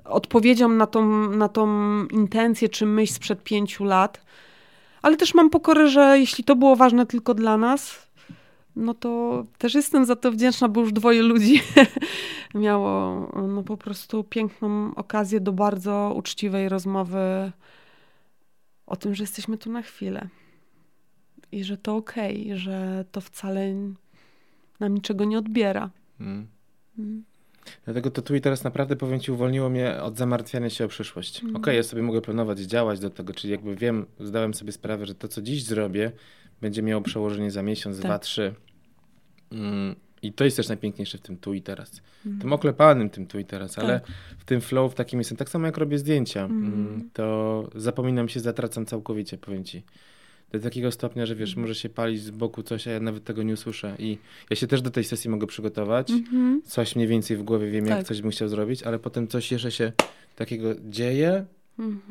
odpowiedzią na tą, na tą intencję czy myśl sprzed pięciu lat. Ale też mam pokorę, że jeśli to było ważne tylko dla nas, no to też jestem za to wdzięczna, bo już dwoje ludzi <laughs> miało no po prostu piękną okazję do bardzo uczciwej rozmowy o tym, że jesteśmy tu na chwilę. I że to okej, że to wcale nam niczego nie odbiera. Mm. Mm. Dlatego to tu i teraz naprawdę, powiem ci, uwolniło mnie od zamartwiania się o przyszłość. Mhm. Okej, ja sobie mogę planować, działać do tego, czyli jakby wiem, zdałem sobie sprawę, że to, co dziś zrobię, będzie miało przełożenie za miesiąc, Tak. dwa, trzy. Mm, I to jest też najpiękniejsze w tym tu i teraz. Mhm. Tym oklepanym tym tu i teraz, ale Tak. w tym flow, w takim jestem. Tak samo jak robię zdjęcia, Mhm. mm, to zapominam się, zatracam całkowicie, powiem ci. Do takiego stopnia, że Mhm. wiesz, może się palić z boku coś, a ja nawet tego nie usłyszę. I ja się też do tej sesji mogę przygotować. Mhm. Coś mniej więcej w głowie wiem, jak Tak. coś bym chciał zrobić, ale potem coś jeszcze się takiego dzieje,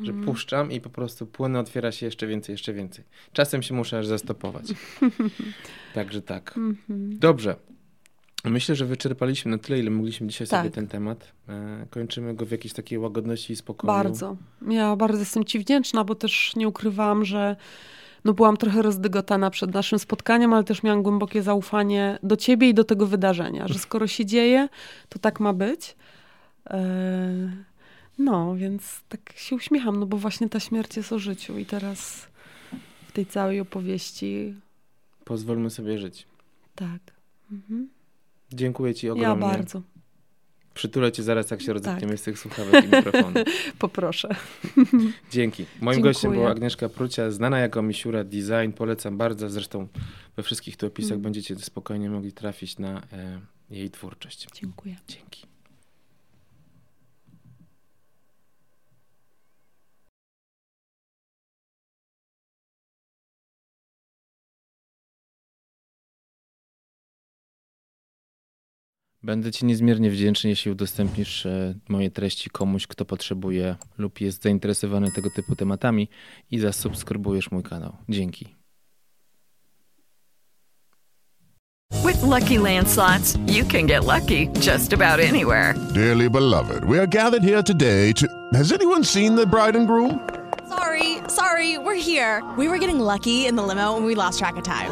że Mhm. puszczam i po prostu płynę, otwiera się jeszcze więcej, jeszcze więcej. Czasem się muszę aż zastopować. <laughs> Także tak. Mhm. Dobrze. Myślę, że wyczerpaliśmy na tyle, ile mogliśmy dzisiaj sobie Tak. ten temat. E, kończymy go w jakiejś takiej łagodności i spokoju. Bardzo. Ja bardzo jestem Ci wdzięczna, bo też nie ukrywałam, że no byłam trochę rozdygotana przed naszym spotkaniem, ale też miałam głębokie zaufanie do Ciebie i do tego wydarzenia, że skoro się dzieje, to tak ma być. E, No, więc tak się uśmiecham, no bo właśnie ta śmierć jest o życiu i teraz w tej całej opowieści Pozwólmy sobie żyć. tak. Mhm. Dziękuję Ci Ja ogromnie. bardzo. Przytulę Cię zaraz, jak się rozetniemy Tak. z tych słuchawek i mikrofonu. <laughs> Poproszę. <laughs> Dzięki. Moim Dziękuję. gościem była Agnieszka Prucia, znana jako Misiura Design. Polecam bardzo. Zresztą we wszystkich tu opisach Mm. będziecie spokojnie mogli trafić na e, jej twórczość. Dziękuję. Dzięki. Będę Ci niezmiernie wdzięczny, jeśli udostępnisz e, moje treści komuś, kto potrzebuje lub jest zainteresowany tego typu tematami i zasubskrybujesz mój kanał. Dzięki. With Lucky Land slots, you can get lucky just about anywhere. Dearly beloved, we are gathered here today to. Has anyone seen the bride and groom? Sorry, sorry, we're here. We were getting lucky in the limo and we lost track of time.